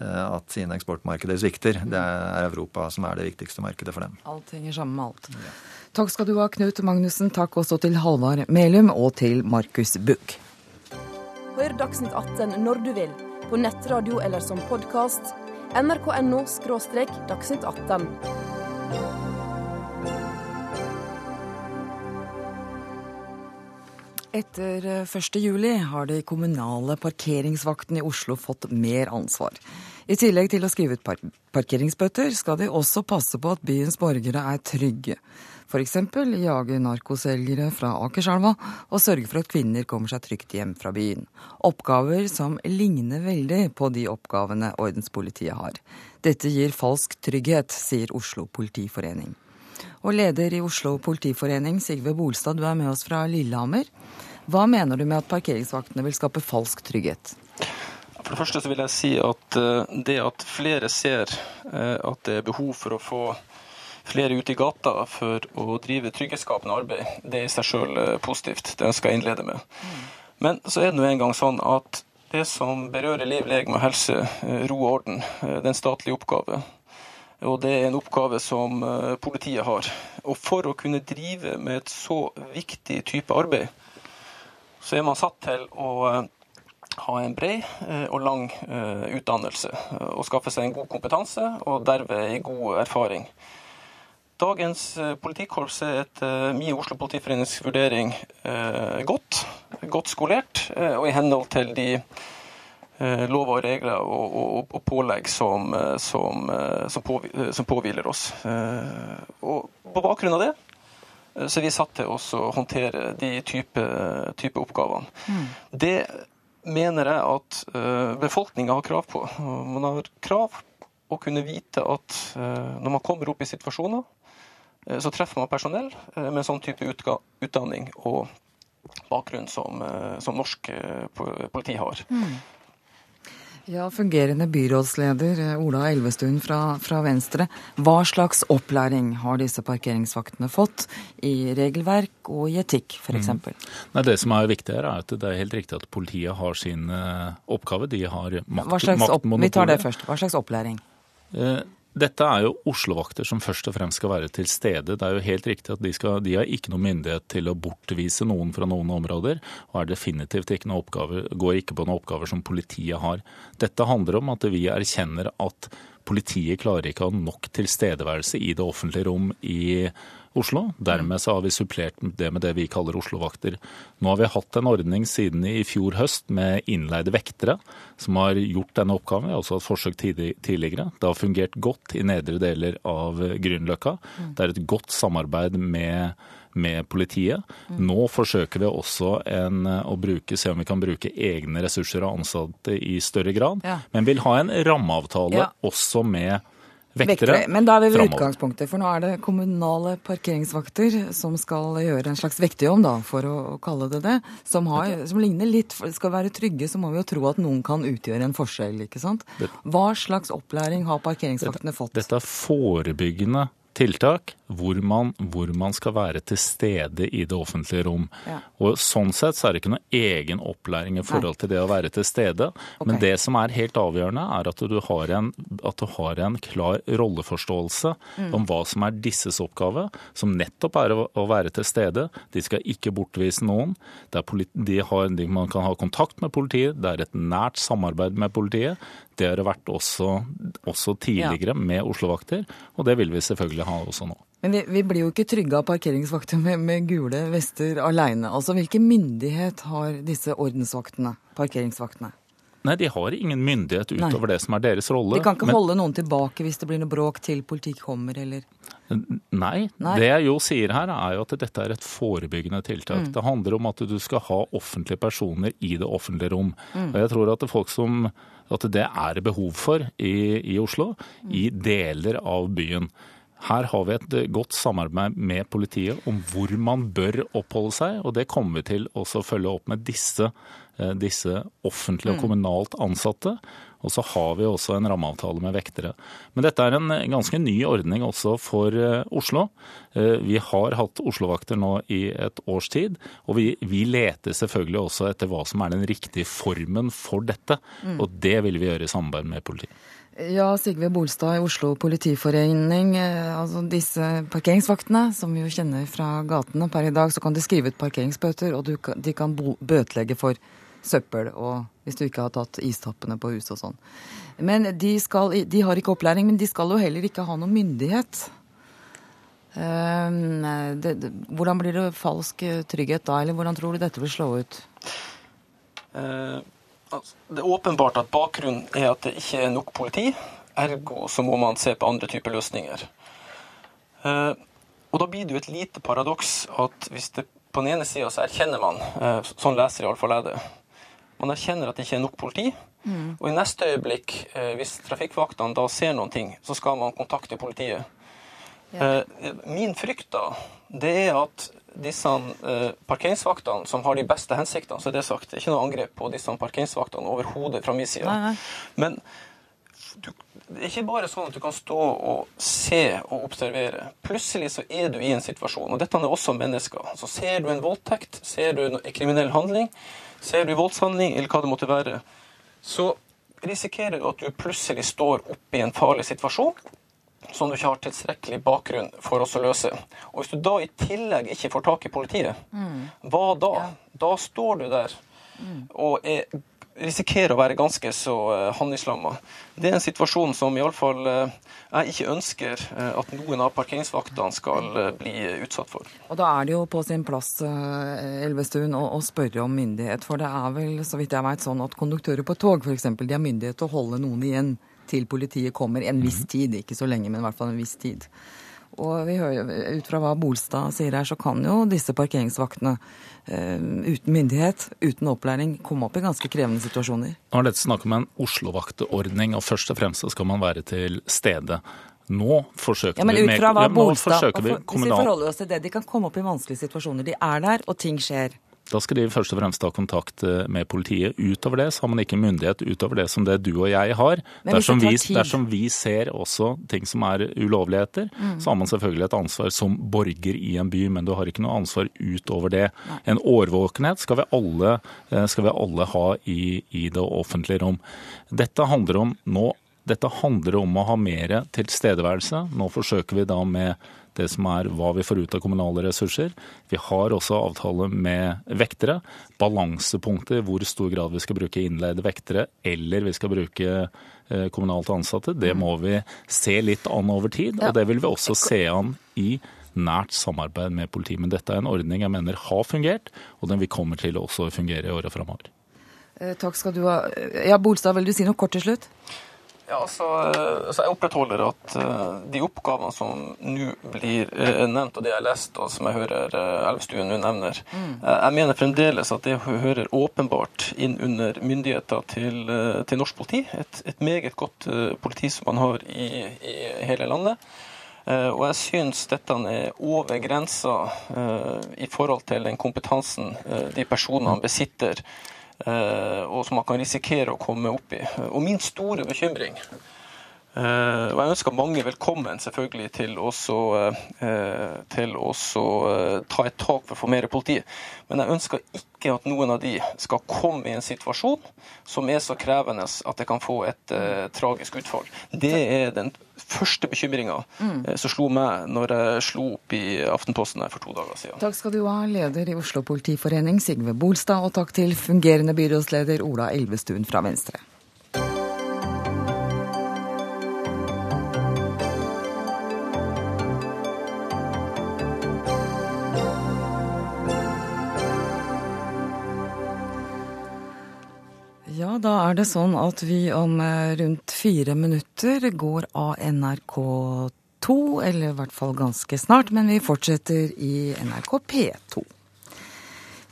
at sine eksportmarkeder svikter. Det er Europa som er det viktigste markedet for dem. Alt henger sammen med alt. Ja. Takk skal du ha, Knut Magnussen. Takk også til Halvard Melum og til Markus Buch. Hør Dagsnytt 18 når du vil, på nettradio eller som podkast. nrk.no – dagsnytt 18. Etter 1.7 eh, har de kommunale parkeringsvaktene i Oslo fått mer ansvar. I tillegg til å skrive ut parkeringsbøter, skal de også passe på at byens borgere er trygge. F.eks. jage narkoselgere fra Akerselva og sørge for at kvinner kommer seg trygt hjem fra byen. Oppgaver som ligner veldig på de oppgavene ordenspolitiet har. Dette gir falsk trygghet, sier Oslo politiforening. Og leder i Oslo politiforening, Sigve Bolstad, du er med oss fra Lillehammer. Hva mener du med at parkeringsvaktene vil skape falsk trygghet? For det første så vil jeg si at eh, det at flere ser eh, at det er behov for å få flere ut i gata for å drive trygghetsskapende arbeid, det er i seg sjøl eh, positivt. Det ønsker jeg å innlede med. Men så er det nå engang sånn at det som berører liv, legeme og helse, ro og orden, det er en statlig oppgave. Og det er en oppgave som politiet har. Og for å kunne drive med et så viktig type arbeid, så er man satt til å ha en bred og lang utdannelse og skaffe seg en god kompetanse og derved en god erfaring. Dagens politikorps er etter min Oslo politiforenings vurdering godt, godt skolert og i henhold til de Eh, lover og regler og, og, og pålegg som, eh, som, eh, som, påhviler oss. Og på bakgrunn av det så er vi satt til å håndtere de type, type oppgavene. Mm. Det mener jeg at befolkninga har krav på. Man har krav å kunne vite at når man kommer opp i situasjoner, så treffer man personell med sånn type utdanning og bakgrunn som, som norsk politi har. Mm. Ja, Fungerende byrådsleder eh, Ola Elvestuen fra, fra, Venstre. Hva slags opplæring har disse parkeringsvaktene fått i regelverk og i etikk f.eks.? Mm. Det som er viktig her, er at det er helt riktig at politiet har sin uh, oppgave. De har makt, maktmonopol. Vi tar det først. Hva slags opplæring? Uh, dette er jo Oslo-vakter som først og fremst skal være til stede. Det er jo helt riktig at de, skal, de har ikke noen myndighet til å bortvise noen fra noen områder, og er definitivt ikke noen oppgaver, går ikke på noen oppgaver som politiet har. Dette handler om at vi erkjenner at politiet klarer ikke å ha nok tilstedeværelse i det offentlige rom i Oslo. Dermed så har vi supplert det med det vi kaller Oslo-vakter. Nå har vi hatt en ordning siden i fjor høst med innleide vektere som har gjort denne oppgaven. Vi har også hatt forsøk tidligere. Det har fungert godt i nedre deler av Grünerløkka. Det er et godt samarbeid med med politiet. Nå forsøker vi også en, å bruke, se om vi kan bruke egne ressurser og ansatte i større grad. Ja. Men vil ha en rammeavtale ja. også med vektere. Men da er vi ved utgangspunktet, for nå er det kommunale parkeringsvakter som skal gjøre en slags vekterjobb, da, for å, kalle det det. Som, har, som ligner litt Skal være trygge, så må vi jo tro at noen kan utgjøre en forskjell, ikke sant. Hva slags opplæring har parkeringsvaktene fått? Dette er forebyggende tiltak hvor man, hvor man, skal være til stede i det offentlige rom. Ja. Og Sånn sett så er det ikke noe egen opplæring i forhold til det å være til stede. Okay. Men det som er helt avgjørende, er at du har en, du har en klar rolleforståelse mm. om hva som er disses oppgave, som nettopp er å være til stede. De skal ikke bortvise noen. De har, de, man kan ha kontakt med politiet, det er et nært samarbeid med politiet. Det har det vært også, også tidligere ja. med Oslo-vakter, og det vil vi selvfølgelig ha også nå. Men vi, vi blir jo ikke trygge av parkeringsvakter med, med gule vester aleine. Altså, hvilken myndighet har disse ordensvaktene, parkeringsvaktene? Nei, de har ingen myndighet utover Nei. det som er deres rolle. De kan ikke men... holde noen tilbake hvis det blir noe bråk til politiet kommer, eller Nei. Nei. Det jeg jo sier her, er jo at dette er et forebyggende tiltak. Mm. Det handler om at du skal ha offentlige personer i det offentlige rom. Mm. Og jeg tror at det, folk som, at det er behov for i, i Oslo, mm. i deler av byen. Her har vi et godt samarbeid med politiet om hvor man bør oppholde seg, og det kommer vi til å følge opp med disse, eh, disse offentlige og mm. kommunalt ansatte. Og så har vi også en rammeavtale med vektere. Men dette er en ganske ny ordning også for eh, Oslo. Eh, vi har hatt Oslo-vakter nå i et års tid, og vi, vi, leter selvfølgelig også etter hva som er den riktige formen for dette. Mm. Og det vil vi gjøre i samarbeid med politiet. Ja, Sigve Bolstad i Oslo politiforening. Eh, altså disse parkeringsvaktene, som vi jo kjenner fra gatene per i dag, så kan de skrive ut parkeringsbøter, og de kan bøtelegge for søppel og hvis du ikke har tatt istappene på huset og sånn. Men de, skal, de, har ikke opplæring, men de skal jo heller ikke ha noen myndighet. Det, hvordan blir det falsk trygghet da, eller hvordan tror du dette vil slå ut? Uh, det er åpenbart at bakgrunnen er at det ikke er nok politi. Ergo så må man se på andre typer løsninger. Uh, og da blir det jo et lite paradoks at hvis det på den ene sida så erkjenner man, uh, sånn leser iallfall jeg det, man erkjenner at det ikke er nok politi. Mm. Og i neste øyeblikk, eh, hvis trafikkvaktene da ser noen ting, så skal man kontakte politiet. Ja. Eh, min frykt da, det er at disse eh, parkeringsvaktene som har de beste hensiktene, så er det sagt, det er ikke noe angrep på disse parkeringsvaktene overhodet fra min side. Nei, nei. Men du, det er ikke bare sånn at du kan stå og se og observere. Plutselig så er du i en situasjon, og dette er også mennesker. Så ser du en voldtekt, ser du en kriminell handling, Ser du voldshandling, eller hva det måtte være, så risikerer du at du plutselig står oppe i en farlig situasjon. Som du ikke har tilstrekkelig bakgrunn for å løse. Og Hvis du da i tillegg ikke får tak i politiet, mm. hva da? Ja. Da står du der mm. og er, risikerer å være ganske så uh, handlingslamma. Det er en situasjon som iallfall uh, jeg ikke ønsker uh, at noen av parkeringsvaktene skal uh, bli utsatt for. Og Da er det jo på sin plass Elvestuen, å, å, spørre om myndighet. For det er vel så vidt jeg vet, sånn at konduktører på tog de har myndighet til å holde noen igjen til politiet kommer en viss mhm. tid. Ikke så lenge, men i hvert fall en viss tid. Og vi hører, Ut fra hva Bolstad sier her, så kan jo disse parkeringsvaktene uh, uten myndighet, uten opplæring, komme opp i ganske krevende situasjoner. Nå er dette snakk om en Oslo-vaktordning, og først og fremst skal man være til stede. Nå forsøker ja, men ut fra hva Bolstad, vi kommunal... Hvis vi forholder oss til det, De kan komme opp i vanskelige situasjoner. De er der, og ting skjer. Da skal de først og fremst ta kontakt eh, med politiet. Utover det så har man ikke myndighet utover det som det du og jeg har. Dersom vi, dersom vi, ser også ting som er ulovligheter, mm. så har man selvfølgelig et ansvar som borger i en by, men du har ikke noe ansvar utover det. En årvåkenhet skal vi alle, eh, skal vi alle ha i, i det offentlige rom. Dette handler om nå dette handler om å ha mer tilstedeværelse. Nå forsøker vi da med det som er hva vi får ut av kommunale ressurser. Vi har også avtale med vektere. Balansepunktet hvor stor grad vi skal bruke innleide vektere eller vi skal bruke eh, kommunalt ansatte, det må vi se litt an over tid. Og det vil vi også se an i nært samarbeid med politiet. Men dette er en ordning jeg mener har fungert, og den vil komme til å også fungere i åra framover. Eh, takk skal du ha. Ja, Bolstad, vil du si noe kort til slutt? Ja, altså, altså, Jeg opprettholder at uh, de oppgavene som nå blir uh, nevnt, og det jeg har lest, og som jeg hører Elvestuen nå nevner, mm. jeg mener fremdeles at det hører åpenbart inn under myndigheter til, til norsk politi. Et, et meget godt politi som man har i, i hele landet. Og jeg syns dette er over grensa i forhold til den kompetansen de personene besitter Eh, og som man kan risikere å komme opp i. Og min store bekymring og Jeg ønsker mange velkommen selvfølgelig til å uh, til også, uh, ta et tak for å få mer politi. Men jeg ønsker ikke at noen av de skal komme i en situasjon som er så krevende at det kan få et tragisk utfall. Det er den første bekymringa mm. som slo meg når jeg slo opp i Aftenposten her for to dager siden. Takk skal du ha, leder i Oslo politiforening Sigve Bolstad, og takk til fungerende byrådsleder Ola Elvestuen fra Venstre. Da er det sånn at vi om eh, rundt fire minutter går av NRK2, eller i hvert fall ganske snart, men vi fortsetter i NRK P2.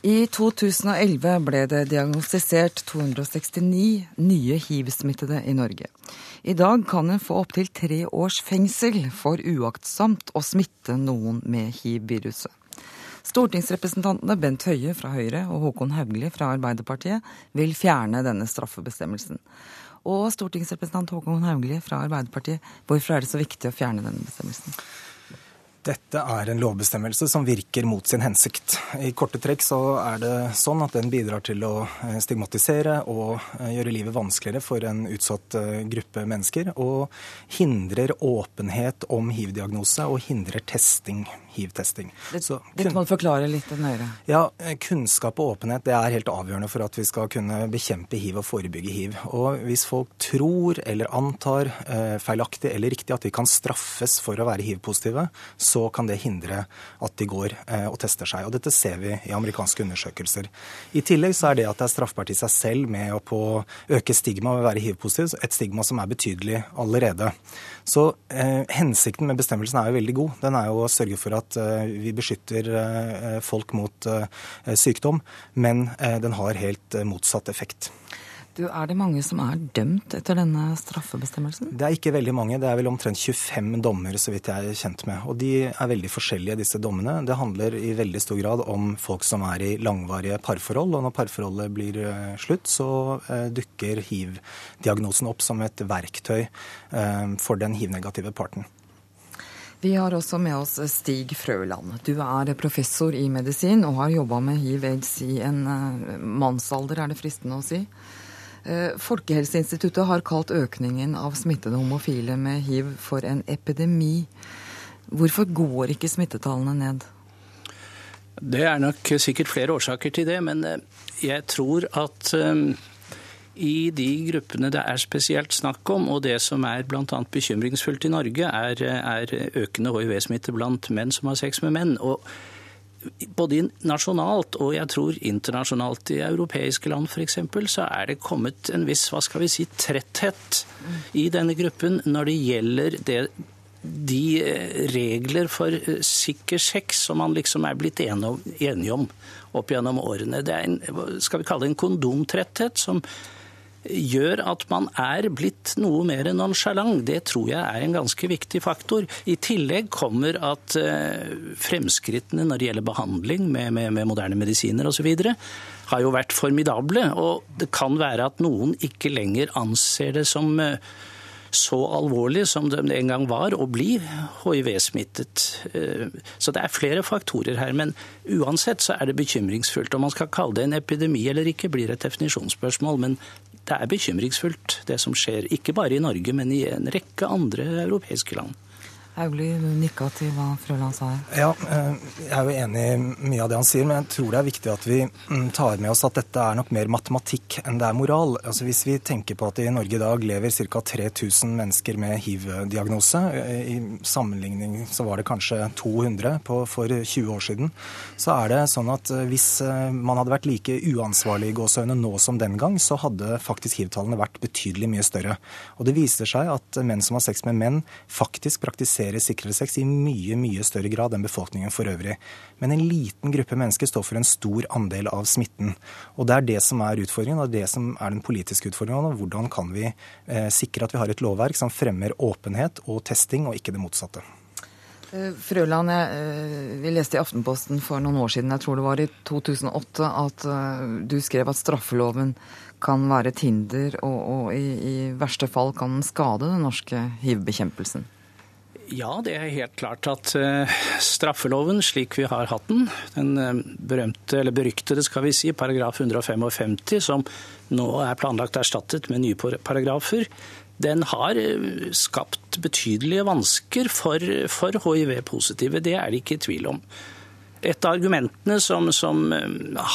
I 2011 ble det diagnostisert 269 nye hiv-smittede i Norge. I dag kan en få opptil tre års fengsel for uaktsomt å smitte noen med hiv-viruset. Stortingsrepresentantene Bent Høie fra Høyre og Håkon Haugli fra Arbeiderpartiet vil fjerne denne straffebestemmelsen. Og stortingsrepresentant Håkon Haugli fra Arbeiderpartiet, hvorfor er det så viktig å fjerne denne bestemmelsen? Dette er en lovbestemmelse som virker mot sin hensikt. I korte trekk så er det sånn at den bidrar til å eh, stigmatisere og eh, gjøre livet vanskeligere for en utsatt eh, gruppe mennesker, og hindrer åpenhet om hiv-diagnose og hindrer testing, hiv-testing. Dette må du forklare litt nøyere. Ja, Kunnskap og åpenhet det er helt avgjørende for at vi skal kunne bekjempe hiv og forebygge hiv. Og hvis folk tror eller antar feilaktig eller riktig at de kan straffes for å være hiv-positive, så kan det hindre at de går eh, og tester seg. Og Dette ser vi i amerikanske undersøkelser. I tillegg så er det at det er straffbart i seg selv med å på øke stigma ved å være hiv-positiv, et stigma som er betydelig allerede. Så eh, hensikten med bestemmelsen er jo veldig god. Den er jo å sørge for at eh, vi beskytter eh, folk mot eh, sykdom, men eh, den har helt motsatt effekt. Du, Er det mange som er dømt etter denne straffebestemmelsen? Det er ikke veldig mange. Det er vel omtrent 25 dommer, så vidt jeg er kjent med. Og de er veldig forskjellige, disse dommene. Det handler i veldig stor grad om folk som er i langvarige parforhold. Og når parforholdet blir eh, slutt, så uh, dukker hiv-diagnosen opp som et verktøy uh, for den hiv-negative parten. Vi har også med oss Stig Frøland. Du er professor i medisin og har jobba med hiv-aids i en mannsalder, er det fristende å si. Eh, Folkehelseinstituttet har kalt økningen av smittede homofile med hiv for en epidemi. Hvorfor går ikke smittetallene ned? Det er nok sikkert flere årsaker til det, men eh, jeg tror at um, i de gruppene det er spesielt snakk om, og det som er bl.a. bekymringsfullt i Norge, er, er økende hiv-smitte blant menn som har sex med menn. og både nasjonalt og jeg tror internasjonalt i europeiske land f.eks., så er det kommet en viss hva skal vi si, tretthet i denne gruppen når det gjelder det, de eh, regler for eh, sikker sex som man liksom er blitt enige om opp gjennom årene. Det er en, skal vi kalle det en kondomtretthet som gjør at man er blitt noe mer nonsjalant. Det tror jeg er en ganske viktig faktor. I tillegg kommer at eh, fremskrittene når det gjelder behandling med, med, med moderne medisiner osv., har jo vært formidable. Og det kan være at noen ikke lenger anser det som eh, så alvorlig som det en gang var å bli hiv-smittet. Eh, så det er flere faktorer her. Men uansett så er det bekymringsfullt. Om man skal kalle det en epidemi eller ikke, blir et definisjonsspørsmål. Men det er bekymringsfullt det som skjer, ikke bare i Norge, men i en rekke andre europeiske land. Hauglie, nikka til hva Frøland sa her. Ja, eh, jeg er jo enig i mye av det han sier, men jeg tror det er viktig at vi mm, tar med oss at dette er nok mer matematikk enn det er moral. Altså Hvis vi tenker på at i Norge i dag lever ca. 3000 mennesker med hiv-diagnose, eh, i sammenligning så var det kanskje 200 på, for 20 år siden, så er det sånn at eh, hvis man hadde vært like uansvarlig i gåseøyne nå som den gang, så hadde faktisk hiv-tallene vært betydelig mye større. Og det viser seg at menn som har sex med menn, faktisk praktiserer praktiserer sikrere i mye mye større grad enn befolkningen for øvrig. Men en liten gruppe mennesker står for en stor andel av smitten. Og Det er det som er utfordringen, og det som er den politiske utfordringen. Hvordan kan vi eh, sikre at vi har et lovverk som fremmer åpenhet og testing, og ikke det motsatte. Eh, Frøland, eh, vi leste i Aftenposten for noen år siden, jeg tror det var i 2008, at du skrev at straffeloven kan være et hinder, og, og i, i, verste fall kan den skade den norske hiv-bekjempelsen. Ja, det er helt klart at uh, straffeloven slik vi har hatt den, den uh, berømte, eller beryktede skal vi si, paragraf 155, som nå er planlagt erstattet med nye paragrafer, den har uh, skapt betydelige vansker for, for hiv-positive. Det er det ikke tvil om. Et av argumentene som, som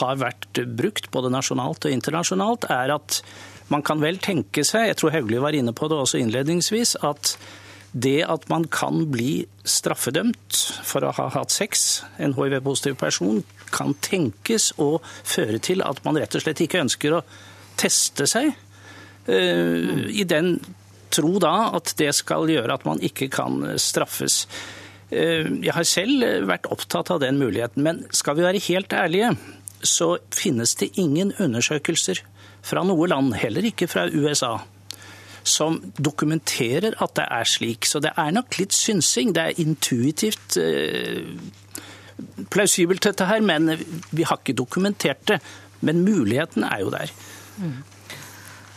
har vært brukt både nasjonalt og internasjonalt, er at man kan vel tenke seg, jeg tror Hauglie var inne på det også innledningsvis, at det at man kan bli straffedømt for å ha hatt sex, en hiv-positiv person, kan tenkes å føre til at man rett og slett ikke ønsker å teste seg. Uh, I den tro da at det skal gjøre at man ikke kan straffes. Uh, jeg har selv vært opptatt av den muligheten, men skal vi være helt ærlige, så finnes det ingen undersøkelser fra noe land, heller ikke fra USA, som dokumenterer at det er slik. Så det er nok litt synsing. Det er intuitivt eh, plausibelt, dette her, men vi har ikke dokumentert det. Men muligheten er jo der. Mm.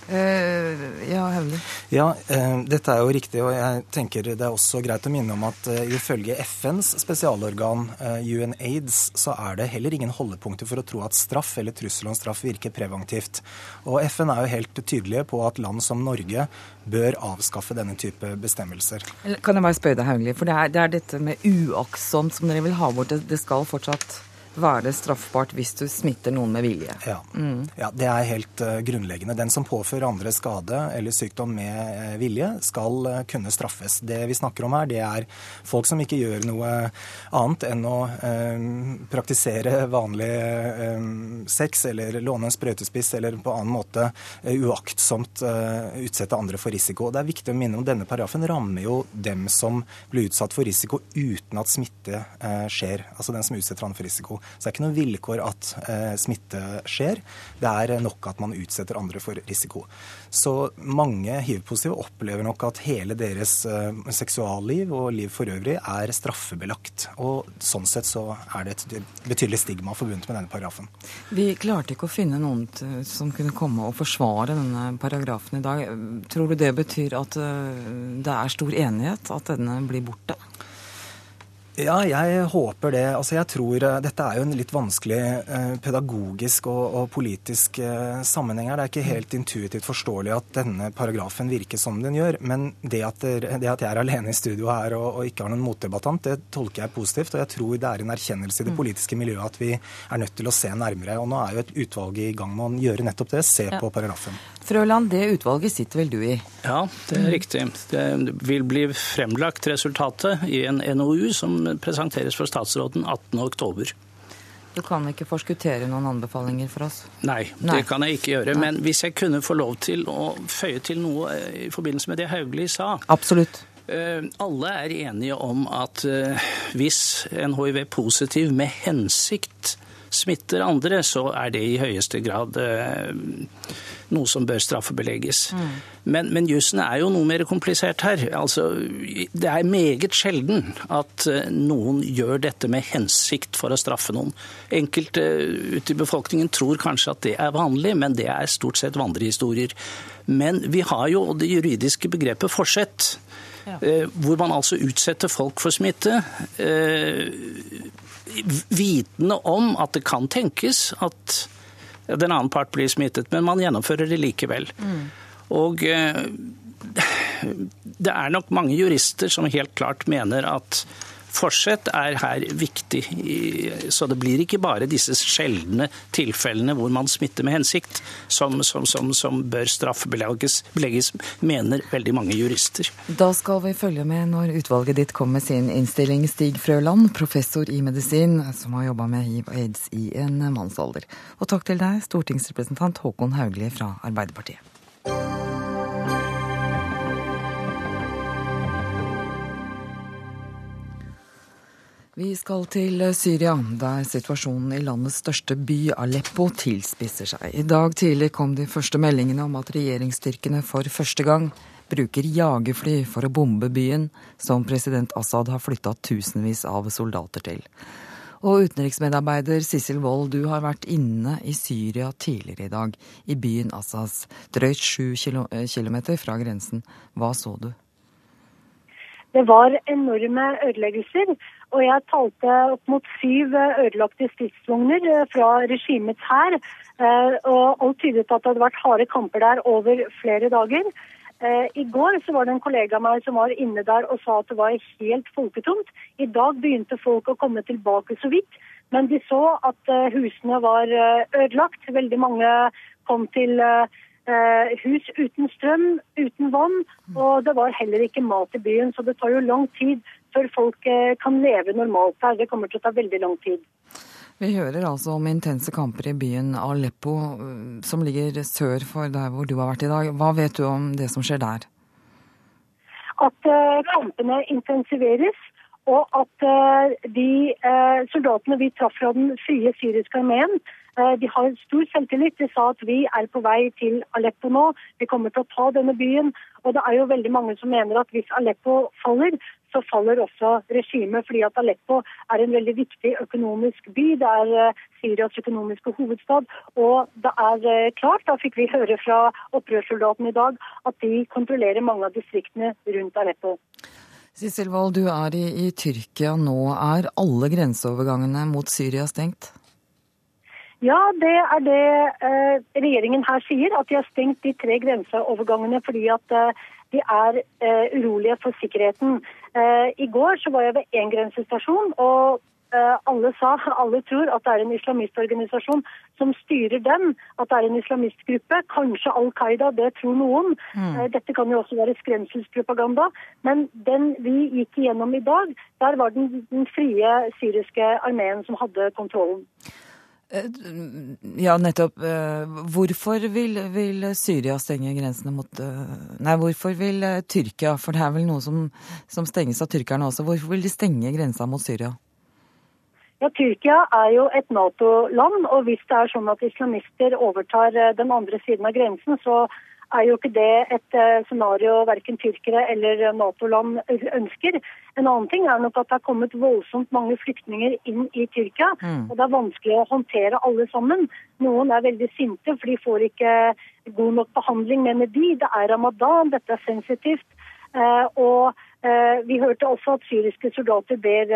Uh, ja, Hauglie. Ja, uh, dette er jo riktig. Og jeg tenker det er også greit å minne om at uh, ifølge FNs spesialorgan UNAIDS, så er det heller ingen holdepunkter for å tro at straff eller trussel om straff virker preventivt. Og FN er jo helt tydelige på at land som Norge bør avskaffe denne type bestemmelser. Kan jeg bare spørre deg, Hauglie, for det er, det er dette med uaktsomt som dere vil ha bort. Det, det skal fortsatt være straffbart hvis du smitter noen med vilje. Ja, mm. ja det er helt uh, grunnleggende. Den som påfører andre skade eller sykdom med uh, vilje, skal uh, kunne straffes. Det vi snakker om her, det er folk som ikke gjør noe annet enn å praktisere vanlig sex eller låne en sprøytespiss eller på annen måte uaktsomt utsette andre for risiko. Det er viktig å minne om denne paragrafen rammer jo dem som blir utsatt for risiko uten at smitte skjer. Altså den som utsetter andre for risiko. Så det er ikke noe vilkår at eh, smitte skjer. Det er nok at man utsetter andre for risiko. Så mange hiv-positive opplever nok at hele deres eh, seksualliv og liv for øvrig er straffebelagt. Og sånn sett så er det et betydelig stigma forbundet med denne paragrafen. Vi klarte ikke å finne noen som kunne komme og forsvare denne paragrafen i dag. Tror du det betyr at eh, det er stor enighet at denne blir borte? Ja, jeg håper det. Altså, jeg tror uh, Dette er jo en litt vanskelig eh, pedagogisk og, og politisk eh, sammenheng her. Det er ikke helt intuitivt forståelig at denne paragrafen virker som den gjør. Men det at, det, det at jeg er alene i studio her og, og, ikke har noen motdebattant, det tolker jeg positivt. Og jeg tror det er en erkjennelse i det mm. politiske miljøet at vi er nødt til å se nærmere. Og nå er jo et utvalg i gang med å gjøre nettopp det, se ja. på paragrafen. Frøland, det utvalget sitter vel du i? Ja, det er riktig. Det vil bli fremlagt resultatet i en NOU som presenteres for statsråden 18.10. Du kan ikke forskuttere noen anbefalinger for oss? Nei, Nei. det kan jeg ikke gjøre. Men hvis jeg kunne få lov til å føye til noe eh, i forbindelse med det Hauglie sa Absolutt. Eh, alle er enige om at eh, hvis en hiv-positiv med hensikt smitter andre, så er det i høyeste grad noe som bør straffebelegges. Mm. Men, men jussen er jo noe mer komplisert her. Altså, det er meget sjelden at eh, noen gjør dette med hensikt for å straffe noen. Enkelte eh, ute i befolkningen tror kanskje at det er vanlig, men det er stort sett vandrehistorier. Men vi har jo det juridiske begrepet forsett. Ja. Eh, hvor man altså utsetter folk for smitte, vitende om at det kan tenkes at den annen part blir smittet, men man gjennomfører det likevel. Mm. Og eh, det er nok mange jurister som helt klart mener at Forsett er her viktig, så det blir ikke bare disse sjeldne tilfellene hvor man smitter med hensikt, som, som, som, som bør straffebelegges, mener veldig mange jurister. Da skal vi følge med når utvalget ditt kommer med sin innstilling. Stig Frøland, professor i medisin, som har jobba med hiv og aids i en mannsalder. Og takk til deg, stortingsrepresentant Håkon Hauglie fra Arbeiderpartiet. Vi skal til Syria, der situasjonen i landets største by, Aleppo, tilspisser seg. I dag tidlig kom de første meldingene om at regjeringsstyrkene for første gang bruker jagerfly for å bombe byen, som president Assad har flytta tusenvis av soldater til. Og utenriksmedarbeider Sissel Wold, du har vært inne i Syria tidligere i dag, i byen Assas, drøyt sju kilometer fra grensen. Hva så du? Det var enorme ødeleggelser. Og jeg talte opp mot syv ødelagte stridsvogner eh, fra regimets hær. Eh, og alt tydet på at det hadde vært harde kamper der over flere dager. Eh, I går så var det en kollega av meg som var inne der og sa at det var helt folketomt. I dag begynte folk å komme tilbake så vidt, men de så at husene var ødelagt. Veldig mange kom til hus uten strøm, uten vann, og det var heller ikke mat i byen. Så det tar jo lang tid før folk eh, kan leve normalt her. Det kommer til å ta veldig lang tid. Vi hører altså om intense kamper i byen Aleppo, eh, som ligger sør for der hvor du har vært i dag. Hva vet du om det som skjer der? At kampene intensiveres, og at de soldatene vi traff fra den frie syriske armeen, de har stor selvtillit. De sa at vi er på vei til Aleppo nå. Vi kommer til å ta denne byen. Og det er jo veldig mange som mener at hvis Aleppo faller, så faller også regimet, fordi at Aleppo er en veldig viktig økonomisk by. Det er eh, Syrias økonomiske hovedstad. Og det er eh, klart, da fikk vi høre fra opprørssoldatene i dag, at de kontrollerer mange av distriktene rundt Aleppo. Sissel Wold, du er i, i Tyrkia nå. Er alle grenseovergangene mot Syria stengt? Ja, det er det eh, regjeringen her sier. At de har stengt de tre grenseovergangene fordi at eh, de er eh, urolige for sikkerheten. I går så var jeg ved én grensestasjon, og alle sa, alle tror at det er en islamistorganisasjon som styrer den. At det er en islamistgruppe. Kanskje Al Qaida, det tror noen. Mm. Dette kan jo også være skremselspropaganda. Men den vi gikk igjennom i dag, der var den, den frie syriske armeen som hadde kontrollen. Eh, ja, nettopp. Eh, hvorfor vil, vil, Syria stenge grensene mot eh, Nei, hvorfor vil Tyrkia, for det er vel noe som, som stenges av tyrkerne også, hvorfor vil de stenge grensa mot Syria? Ja, Tyrkia er jo et Nato-land, og hvis det er sånn at islamister overtar den andre siden av grensen, så er jo ikke det et eh, scenario verken tyrkere eller Nato-land ønsker. En annen ting er nok at det har kommet voldsomt mange flyktninger inn i Tyrkia. Mm. Og det er vanskelig å håndtere alle sammen. Noen er veldig sinte, for de får ikke god nok behandling, mener de. Det er ramadan, dette er sensitivt. Eh, og Vi hørte også at syriske soldater ber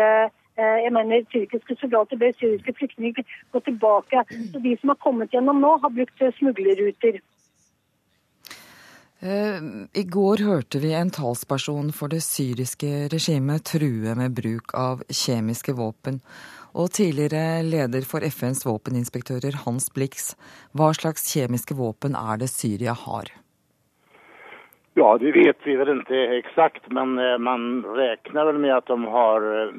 jeg mener Tyrkiske soldater ber syriske flyktninger gå tilbake. Så De som har kommet gjennom nå, har brukt smuglerruter. I går hørte vi en talsperson for det syriske regimet true med bruk av kjemiske våpen. Og tidligere leder for FNs våpeninspektører Hans Blix, hva slags kjemiske våpen er det Syria har? Ja, det vet vi vel ikke eksakt, men eh, man regner vel med at de har eh,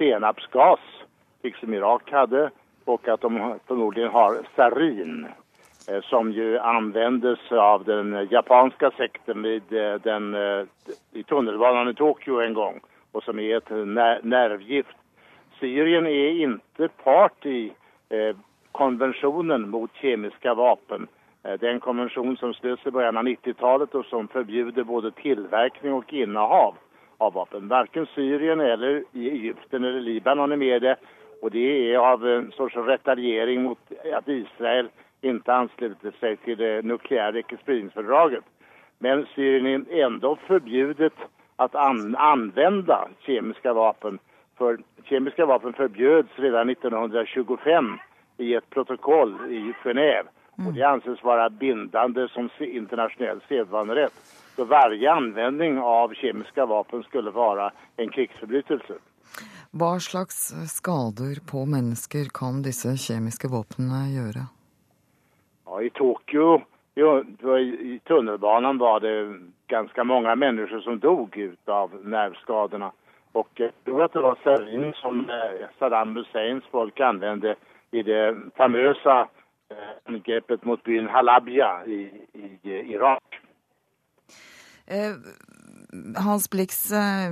senapsgas, som Irak hadde, og at de formodentlig har sarin. Eh, som ju användes av den japanska sekten vid eh, den, eh, i tunnelbanan i Tokyo en gång och som är ett nervgift. Syrien är inte part i konventionen mot kemiska vapen. en konvention som slöts i början av 90-talet och som förbjuder både tillverkning och innehav av vapen. Varken Syrien eller Egypten eller Libanon är med det och det är av en sorts retaliering mot att Israel inte anslutit sig till det nukleära icke-spridningsfördraget. Men Syrien är ändå förbjudet att an använda kemiska vapen. För kemiska vapen förbjöds redan 1925 i ett protokoll i Genève. Mm. Det anses vara bindande som internationell sedvanerätt. Så varje användning av kemiska vapen skulle vara en krigsförbrytelse. Hva slags skader på mennesker kan disse kjemiske våpnene gjøre? I Tokyo, i tunnelbanan var det ganska många människor som dog av nervskadorna. Och jag tror att det var serin som eh, Saddam Husseins folk använde i det famösa eh, angreppet mot byn Halabja i, i Irak. Eh, Hans Blix, eh,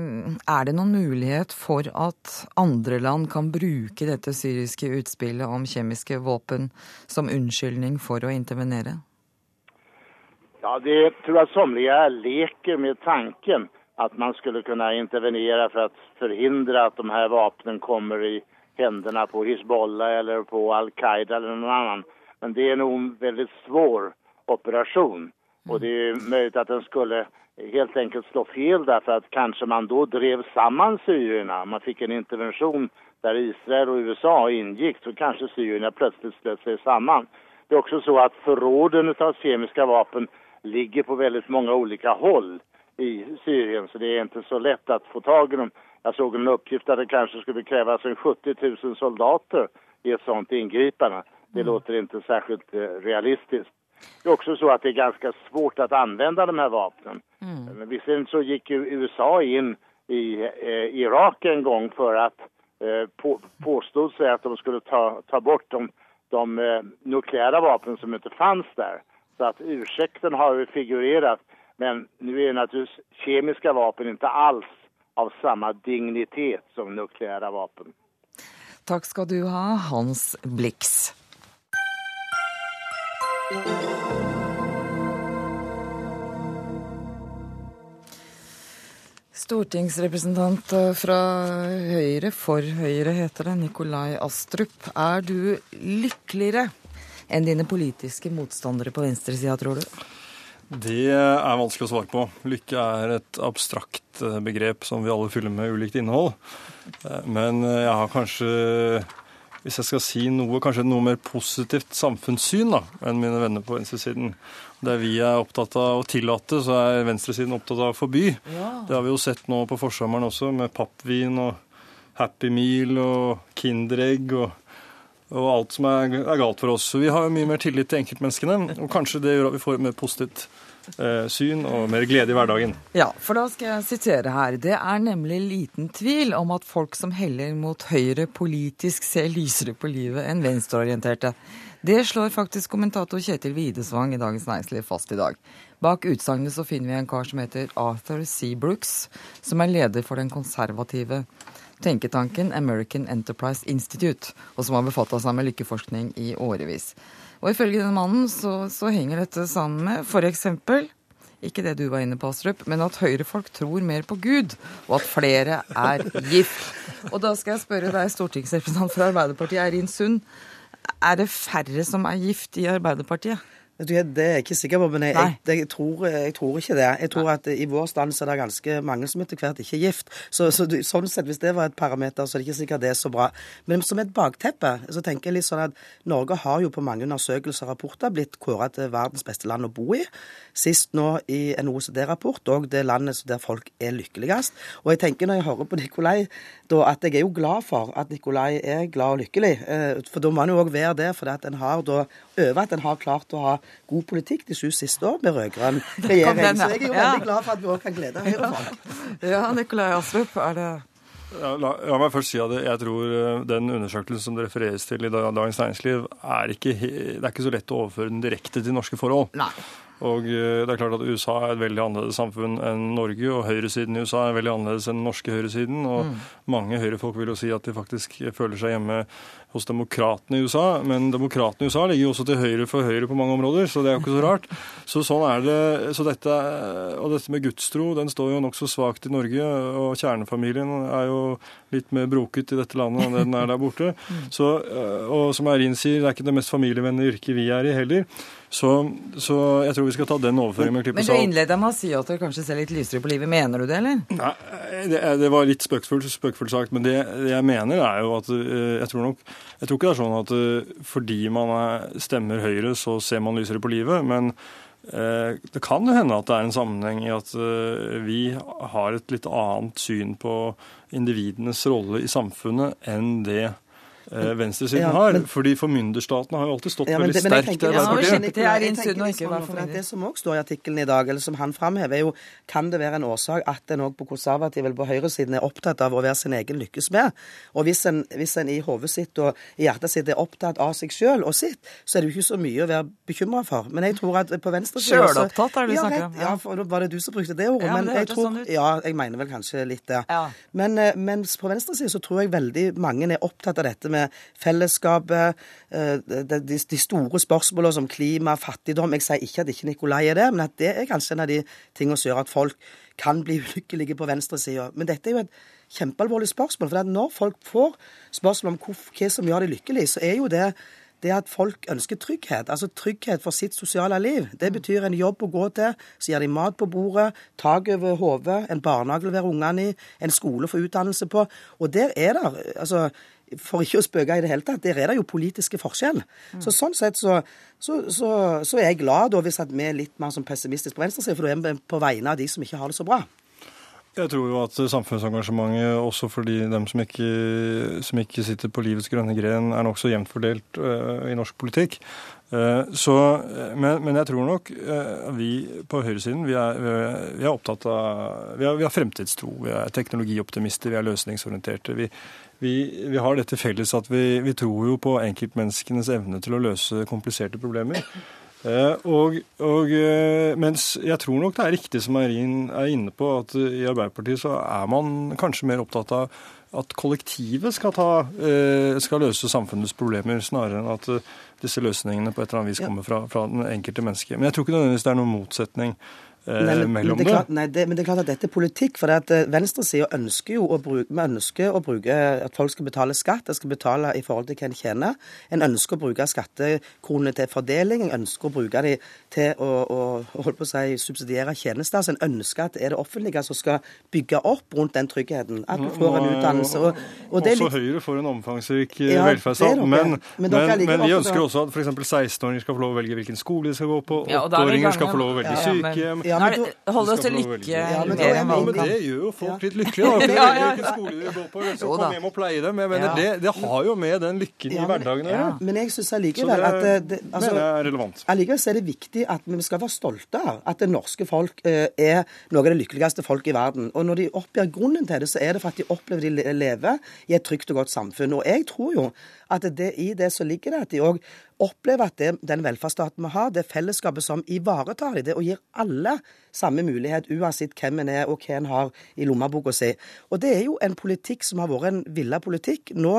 er det noen mulighet for at andre land kan bruke dette syriske utspillet om kjemiske våpen som unnskyldning for å intervenere? Ja, det tror jeg somlige leker med tanken at man skulle kunne intervenere for å forhindre at de her våpnene kommer i hendene på Hizbollah eller på Al Qaida eller noen annen. Men det er nog en veldig svår operasjon. Og det er mulig at den skulle helt enkelt slå fel därför att kanske man då drev samman syrierna. Man fick en intervention där Israel och USA ingick så kanske syrierna plötsligt slöt sig samman. Det är också så att förråden av kemiska vapen ligger på väldigt många olika håll i Syrien så det är inte så lätt att få tag i dem. Jag såg en uppgift att det kanske skulle krävas en 70 000 soldater i ett sånt ingripande. Det mm. låter inte särskilt realistisk. realistiskt. Det är också så att det är ganska svårt att använda de här vapnen. Mm. Visserligen så gick ju USA in i eh, Irak en gång för att eh, på, påstod sig att de skulle ta, ta bort de, de eh, nukleära vapen som inte fanns där. Så att ursäkten har ju figurerat. Men nu är naturligtvis kemiska vapen inte alls av samma dignitet som nukleära vapen. Tack ska du ha, Hans Blix. Stortingsrepresentant fra Høyre, for Høyre heter det, Nikolai Astrup. Er du lykkeligere enn dine politiske motstandere på venstresida, tror du? Det er vanskelig å svare på. Lykke er et abstrakt eh, begrep som vi alle fyller med ulikt innhold. Eh, men jeg har kanskje hvis jeg skal si noe, kanskje noe mer positivt samfunnssyn da, enn mine venner på venstresiden. Der vi er opptatt av å tillate, så er venstresiden opptatt av å forby. Ja. Det har vi jo sett nå på forsommeren også, med pappvin og Happy Meal og Kinderegg og, og alt som er, er, galt for oss. Så vi har jo mye mer tillit til enkeltmenneskene, og kanskje det gjør at vi får mer positivt syn og mer glede i hverdagen. Ja, for da skal jeg sitere her. Det er nemlig liten tvil om at folk som heller mot høyre politisk ser lysere på livet enn venstreorienterte. Det slår faktisk kommentator Kjetil Widesvang i Dagens Næringsliv fast i dag. Bak utsagnet så finner vi en kar som heter Arthur C. Brooks, som er leder for den konservative tenketanken American Enterprise Institute, og som har befatta seg med lykkeforskning i årevis. Og ifølge denne mannen så, så henger dette sammen med f.eks. Ikke det du var inne på, Astrup, men at høyrefolk tror mer på Gud, og at flere er gift. Og da skal jeg spørre deg, stortingsrepresentant fra Arbeiderpartiet, Eirin Sund. Er det færre som er gift i Arbeiderpartiet? Det er jeg ikke sikker på, men jeg, jeg, jeg, tror, jeg, tror, ikke det. Jeg tror at i vår stand så er det ganske mange som etter hvert ikke er gift. Så, så sånn sett, hvis det var et parameter, så er det ikke sikkert det er så bra. Men som et bakteppe så tenker jeg litt sånn at Norge har jo på mange undersøkelser og rapporter blitt kåret til verdens beste land å bo i. Sist nå i en OECD-rapport, og det landet der folk er lykkeligst. Og jeg tenker når jeg hører på Nikolai, da, at jeg er jo glad for at Nikolai er glad og lykkelig. Eh, for da må han jo òg være det, for at en har da over at en har klart å ha god politikk de sju siste år med rød-grønn regjering. Så jeg er jo veldig glad for at vi òg kan glede Høyre-folk. Ja, Nikolai Astrup, er det ja, la, la, meg først si at jeg tror eh, den undersøkelsen som det refereres til i Dagens Næringsliv, er ikke, det er ikke så lett å overføre den direkte til norske forhold. Nei. Og eh, det er klart at USA er et veldig annerledes samfunn enn Norge, og høyresiden i USA er veldig annerledes enn den norske høyresiden. Og mm. mange høyrefolk vil jo si at de faktisk føler seg hjemme hos demokratene i USA. Men demokratene i USA ligger jo også til høyre for Høyre på mange områder, så det er jo ikke så rart. Så sånn er det. Så dette, og dette med gudstro, den står jo nokså svakt i Norge. Og kjernefamilien er jo litt mer broket i dette landet enn den er der borte. Mm. Så, og som Eirin sier, det er ikke det mest familievennlige yrket vi er i heller. Så, så, jeg tror vi skal ta den overføringen med klippet. Men du innleda med å si at du kanskje ser litt lysere på livet. Mener du det, eller? Nei, det, det var litt spøkfullt, spøkfullt sagt. Men det, det, jeg mener, er jo at eh, jeg tror nok Jeg tror ikke det er sånn at eh, fordi man stemmer Høyre, så ser man lysere på livet. Men eh, det kan jo hende at det er en sammenheng i at vi har et litt annet syn på individenes rolle i samfunnet enn det venstresiden ja, har. fordi formynderstaten har jo alltid stått ja, veldig sterkt i Arbeiderpartiet. Det, det som òg står i artikkelen i dag, eller som han framhever, er jo kan det være en årsak at en òg på konservativ eller på høyresiden er opptatt av å være sin egen lykkes med. Og hvis en, hvis en i hodet sitt og i hjertet sitt er opptatt av seg sjøl og sitt, så er det jo ikke så mye å være bekymra for. Men jeg tror at på venstresiden Sjølopptatt er det du snakker om? Ja, for var det du som brukte det ordet. Ja, men, men jeg tror, sånn ja, jeg mener vel kanskje litt det. Ja. Men, eh, mens på venstresiden så tror jeg veldig mange er opptatt av dette med fellesskapet, eh, de, store spørsmålene som klima, fattigdom. Jeg sier ikke at ikke Nikolai er det, men at det er kanskje en av de tingene som gjør at folk kan bli ulykkelige på venstresida. Men dette er jo et kjempealvorlig spørsmål. For når folk får spørsmål om hva som gjør de lykkelige, så er jo det det at folk ønsker trygghet. Altså trygghet for sitt sosiale liv. Det betyr en jobb å gå til, så gir de mat på bordet, tak over hodet, en barnehage å levere ungene i, en skole å få utdannelse på. Og der er det altså, for ikke å spøke i det hele tatt, der er det jo politiske forskjell. Mm. Så Sånn sett så, så, så, så, er jeg glad da hvis at vi er litt mer som pessimistiske på venstresiden, for da er vi på vegne av de som ikke har det så bra. Jeg tror jo at samfunnsengasjementet, også for de, dem som ikke, som ikke, sitter på livets grønne gren, er nokså jevnt fordelt uh, i norsk politikk. Uh, så, men, men, jeg tror nok uh, vi på høyresiden vi er, vi er opptatt av vi har, vi har, fremtidstro. Vi er teknologioptimister, vi er løsningsorienterte. Vi, vi, vi, har dette felles at vi, vi, tror jo på enkeltmenneskenes evne til å løse kompliserte problemer. Eh, og, og, eh, mens jeg tror nok det er riktig som Eirin er inne på, at i Arbeiderpartiet så er man kanskje mer opptatt av at kollektivet skal, ta, eh, skal løse samfunnets problemer, snarere enn at eh, disse løsningene på et eller annet vis kommer fra, fra den enkelte mennesket. Men jeg tror ikke nødvendigvis det er noen motsetning Eh, men, mellom det. Klart, nei, det, men det er klart at dette er politikk. For det at eh, venstresida ønsker jo å bruke, vi ønsker å bruke at folk skal betale skatt. De skal betale i forhold til hva en tjener. En ønsker å bruke skattekronene til fordeling. En ønsker å bruke dem til å, å, holde på å si, subsidiere tjenester. Så en ønsker at det er det offentlige som skal bygge opp rundt den tryggheten. At du får en utdannelse. Og, og også litt... Høyre får en omfangsrik eh, ja, velferdsstat. Men, men, men, men vi ønsker også at f.eks. 16-åringer skal få lov å velge hvilken skole de skal gå på. 8-åringer skal få lov å velge sykehjem. Ja, men, det, hold oss til lykke. Ja, men, ja, men, det gjør jo folk litt lykkelige. Da. ja, Hvilken skole de går på, så kom hjem og pleie dem. Jeg mener, det, det, har jo med den lykken i hverdagen å gjøre. Men jeg syns allikevel at det, altså, er relevant. Allikevel er det viktig at vi skal være stolte av at det norske folk eh, er noe av det lykkeligste folk i verden. Og når de oppgir grunnen til det, så er det for at de opplever de lever i et trygt og godt samfunn. Og jeg tror jo at det, i det så ligger det at de òg opplever at det, den velferdsstaten vi har, det fellesskapet som ivaretar dem, det og gir alle samme mulighet, uansett hvem en er og hva en har i lommeboka si. Og det er jo en politikk som har vært en villa politikk nå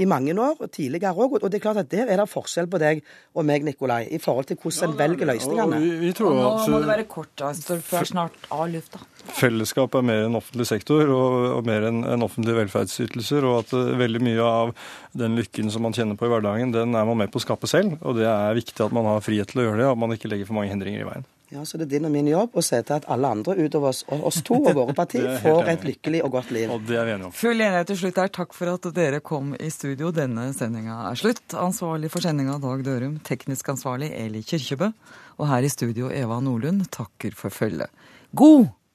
i mange år, og tidligere òg. Og det er klart at der er det forskjell på deg og meg, Nikolai, i forhold til hvordan ja, en velger løsningene. Vi, vi og nå må det være kort, da, for snart av lufta. Fellesskap er mer enn offentlig sektor og, og mer enn en offentlige velferdsytelser, og at uh, veldig mye av den lykken som man kjenner på i hverdagen, den er man med på å skape selv. Og det er viktig at man har frihet til å gjøre det, og at man ikke legger for mange hindringer i veien. Ja, Så det er din og min jobb å se til at alle andre utover oss, oss to og våre partier får et lykkelig og godt liv. Og det er vi enige om. Full enighet til slutt her. Takk for at dere kom i studio. Denne sendinga er slutt. Ansvarlig for sendinga Dag Dørum, teknisk ansvarlig Eli Kirkjebø, Og her i studio Eva Nordlund takker for følget. God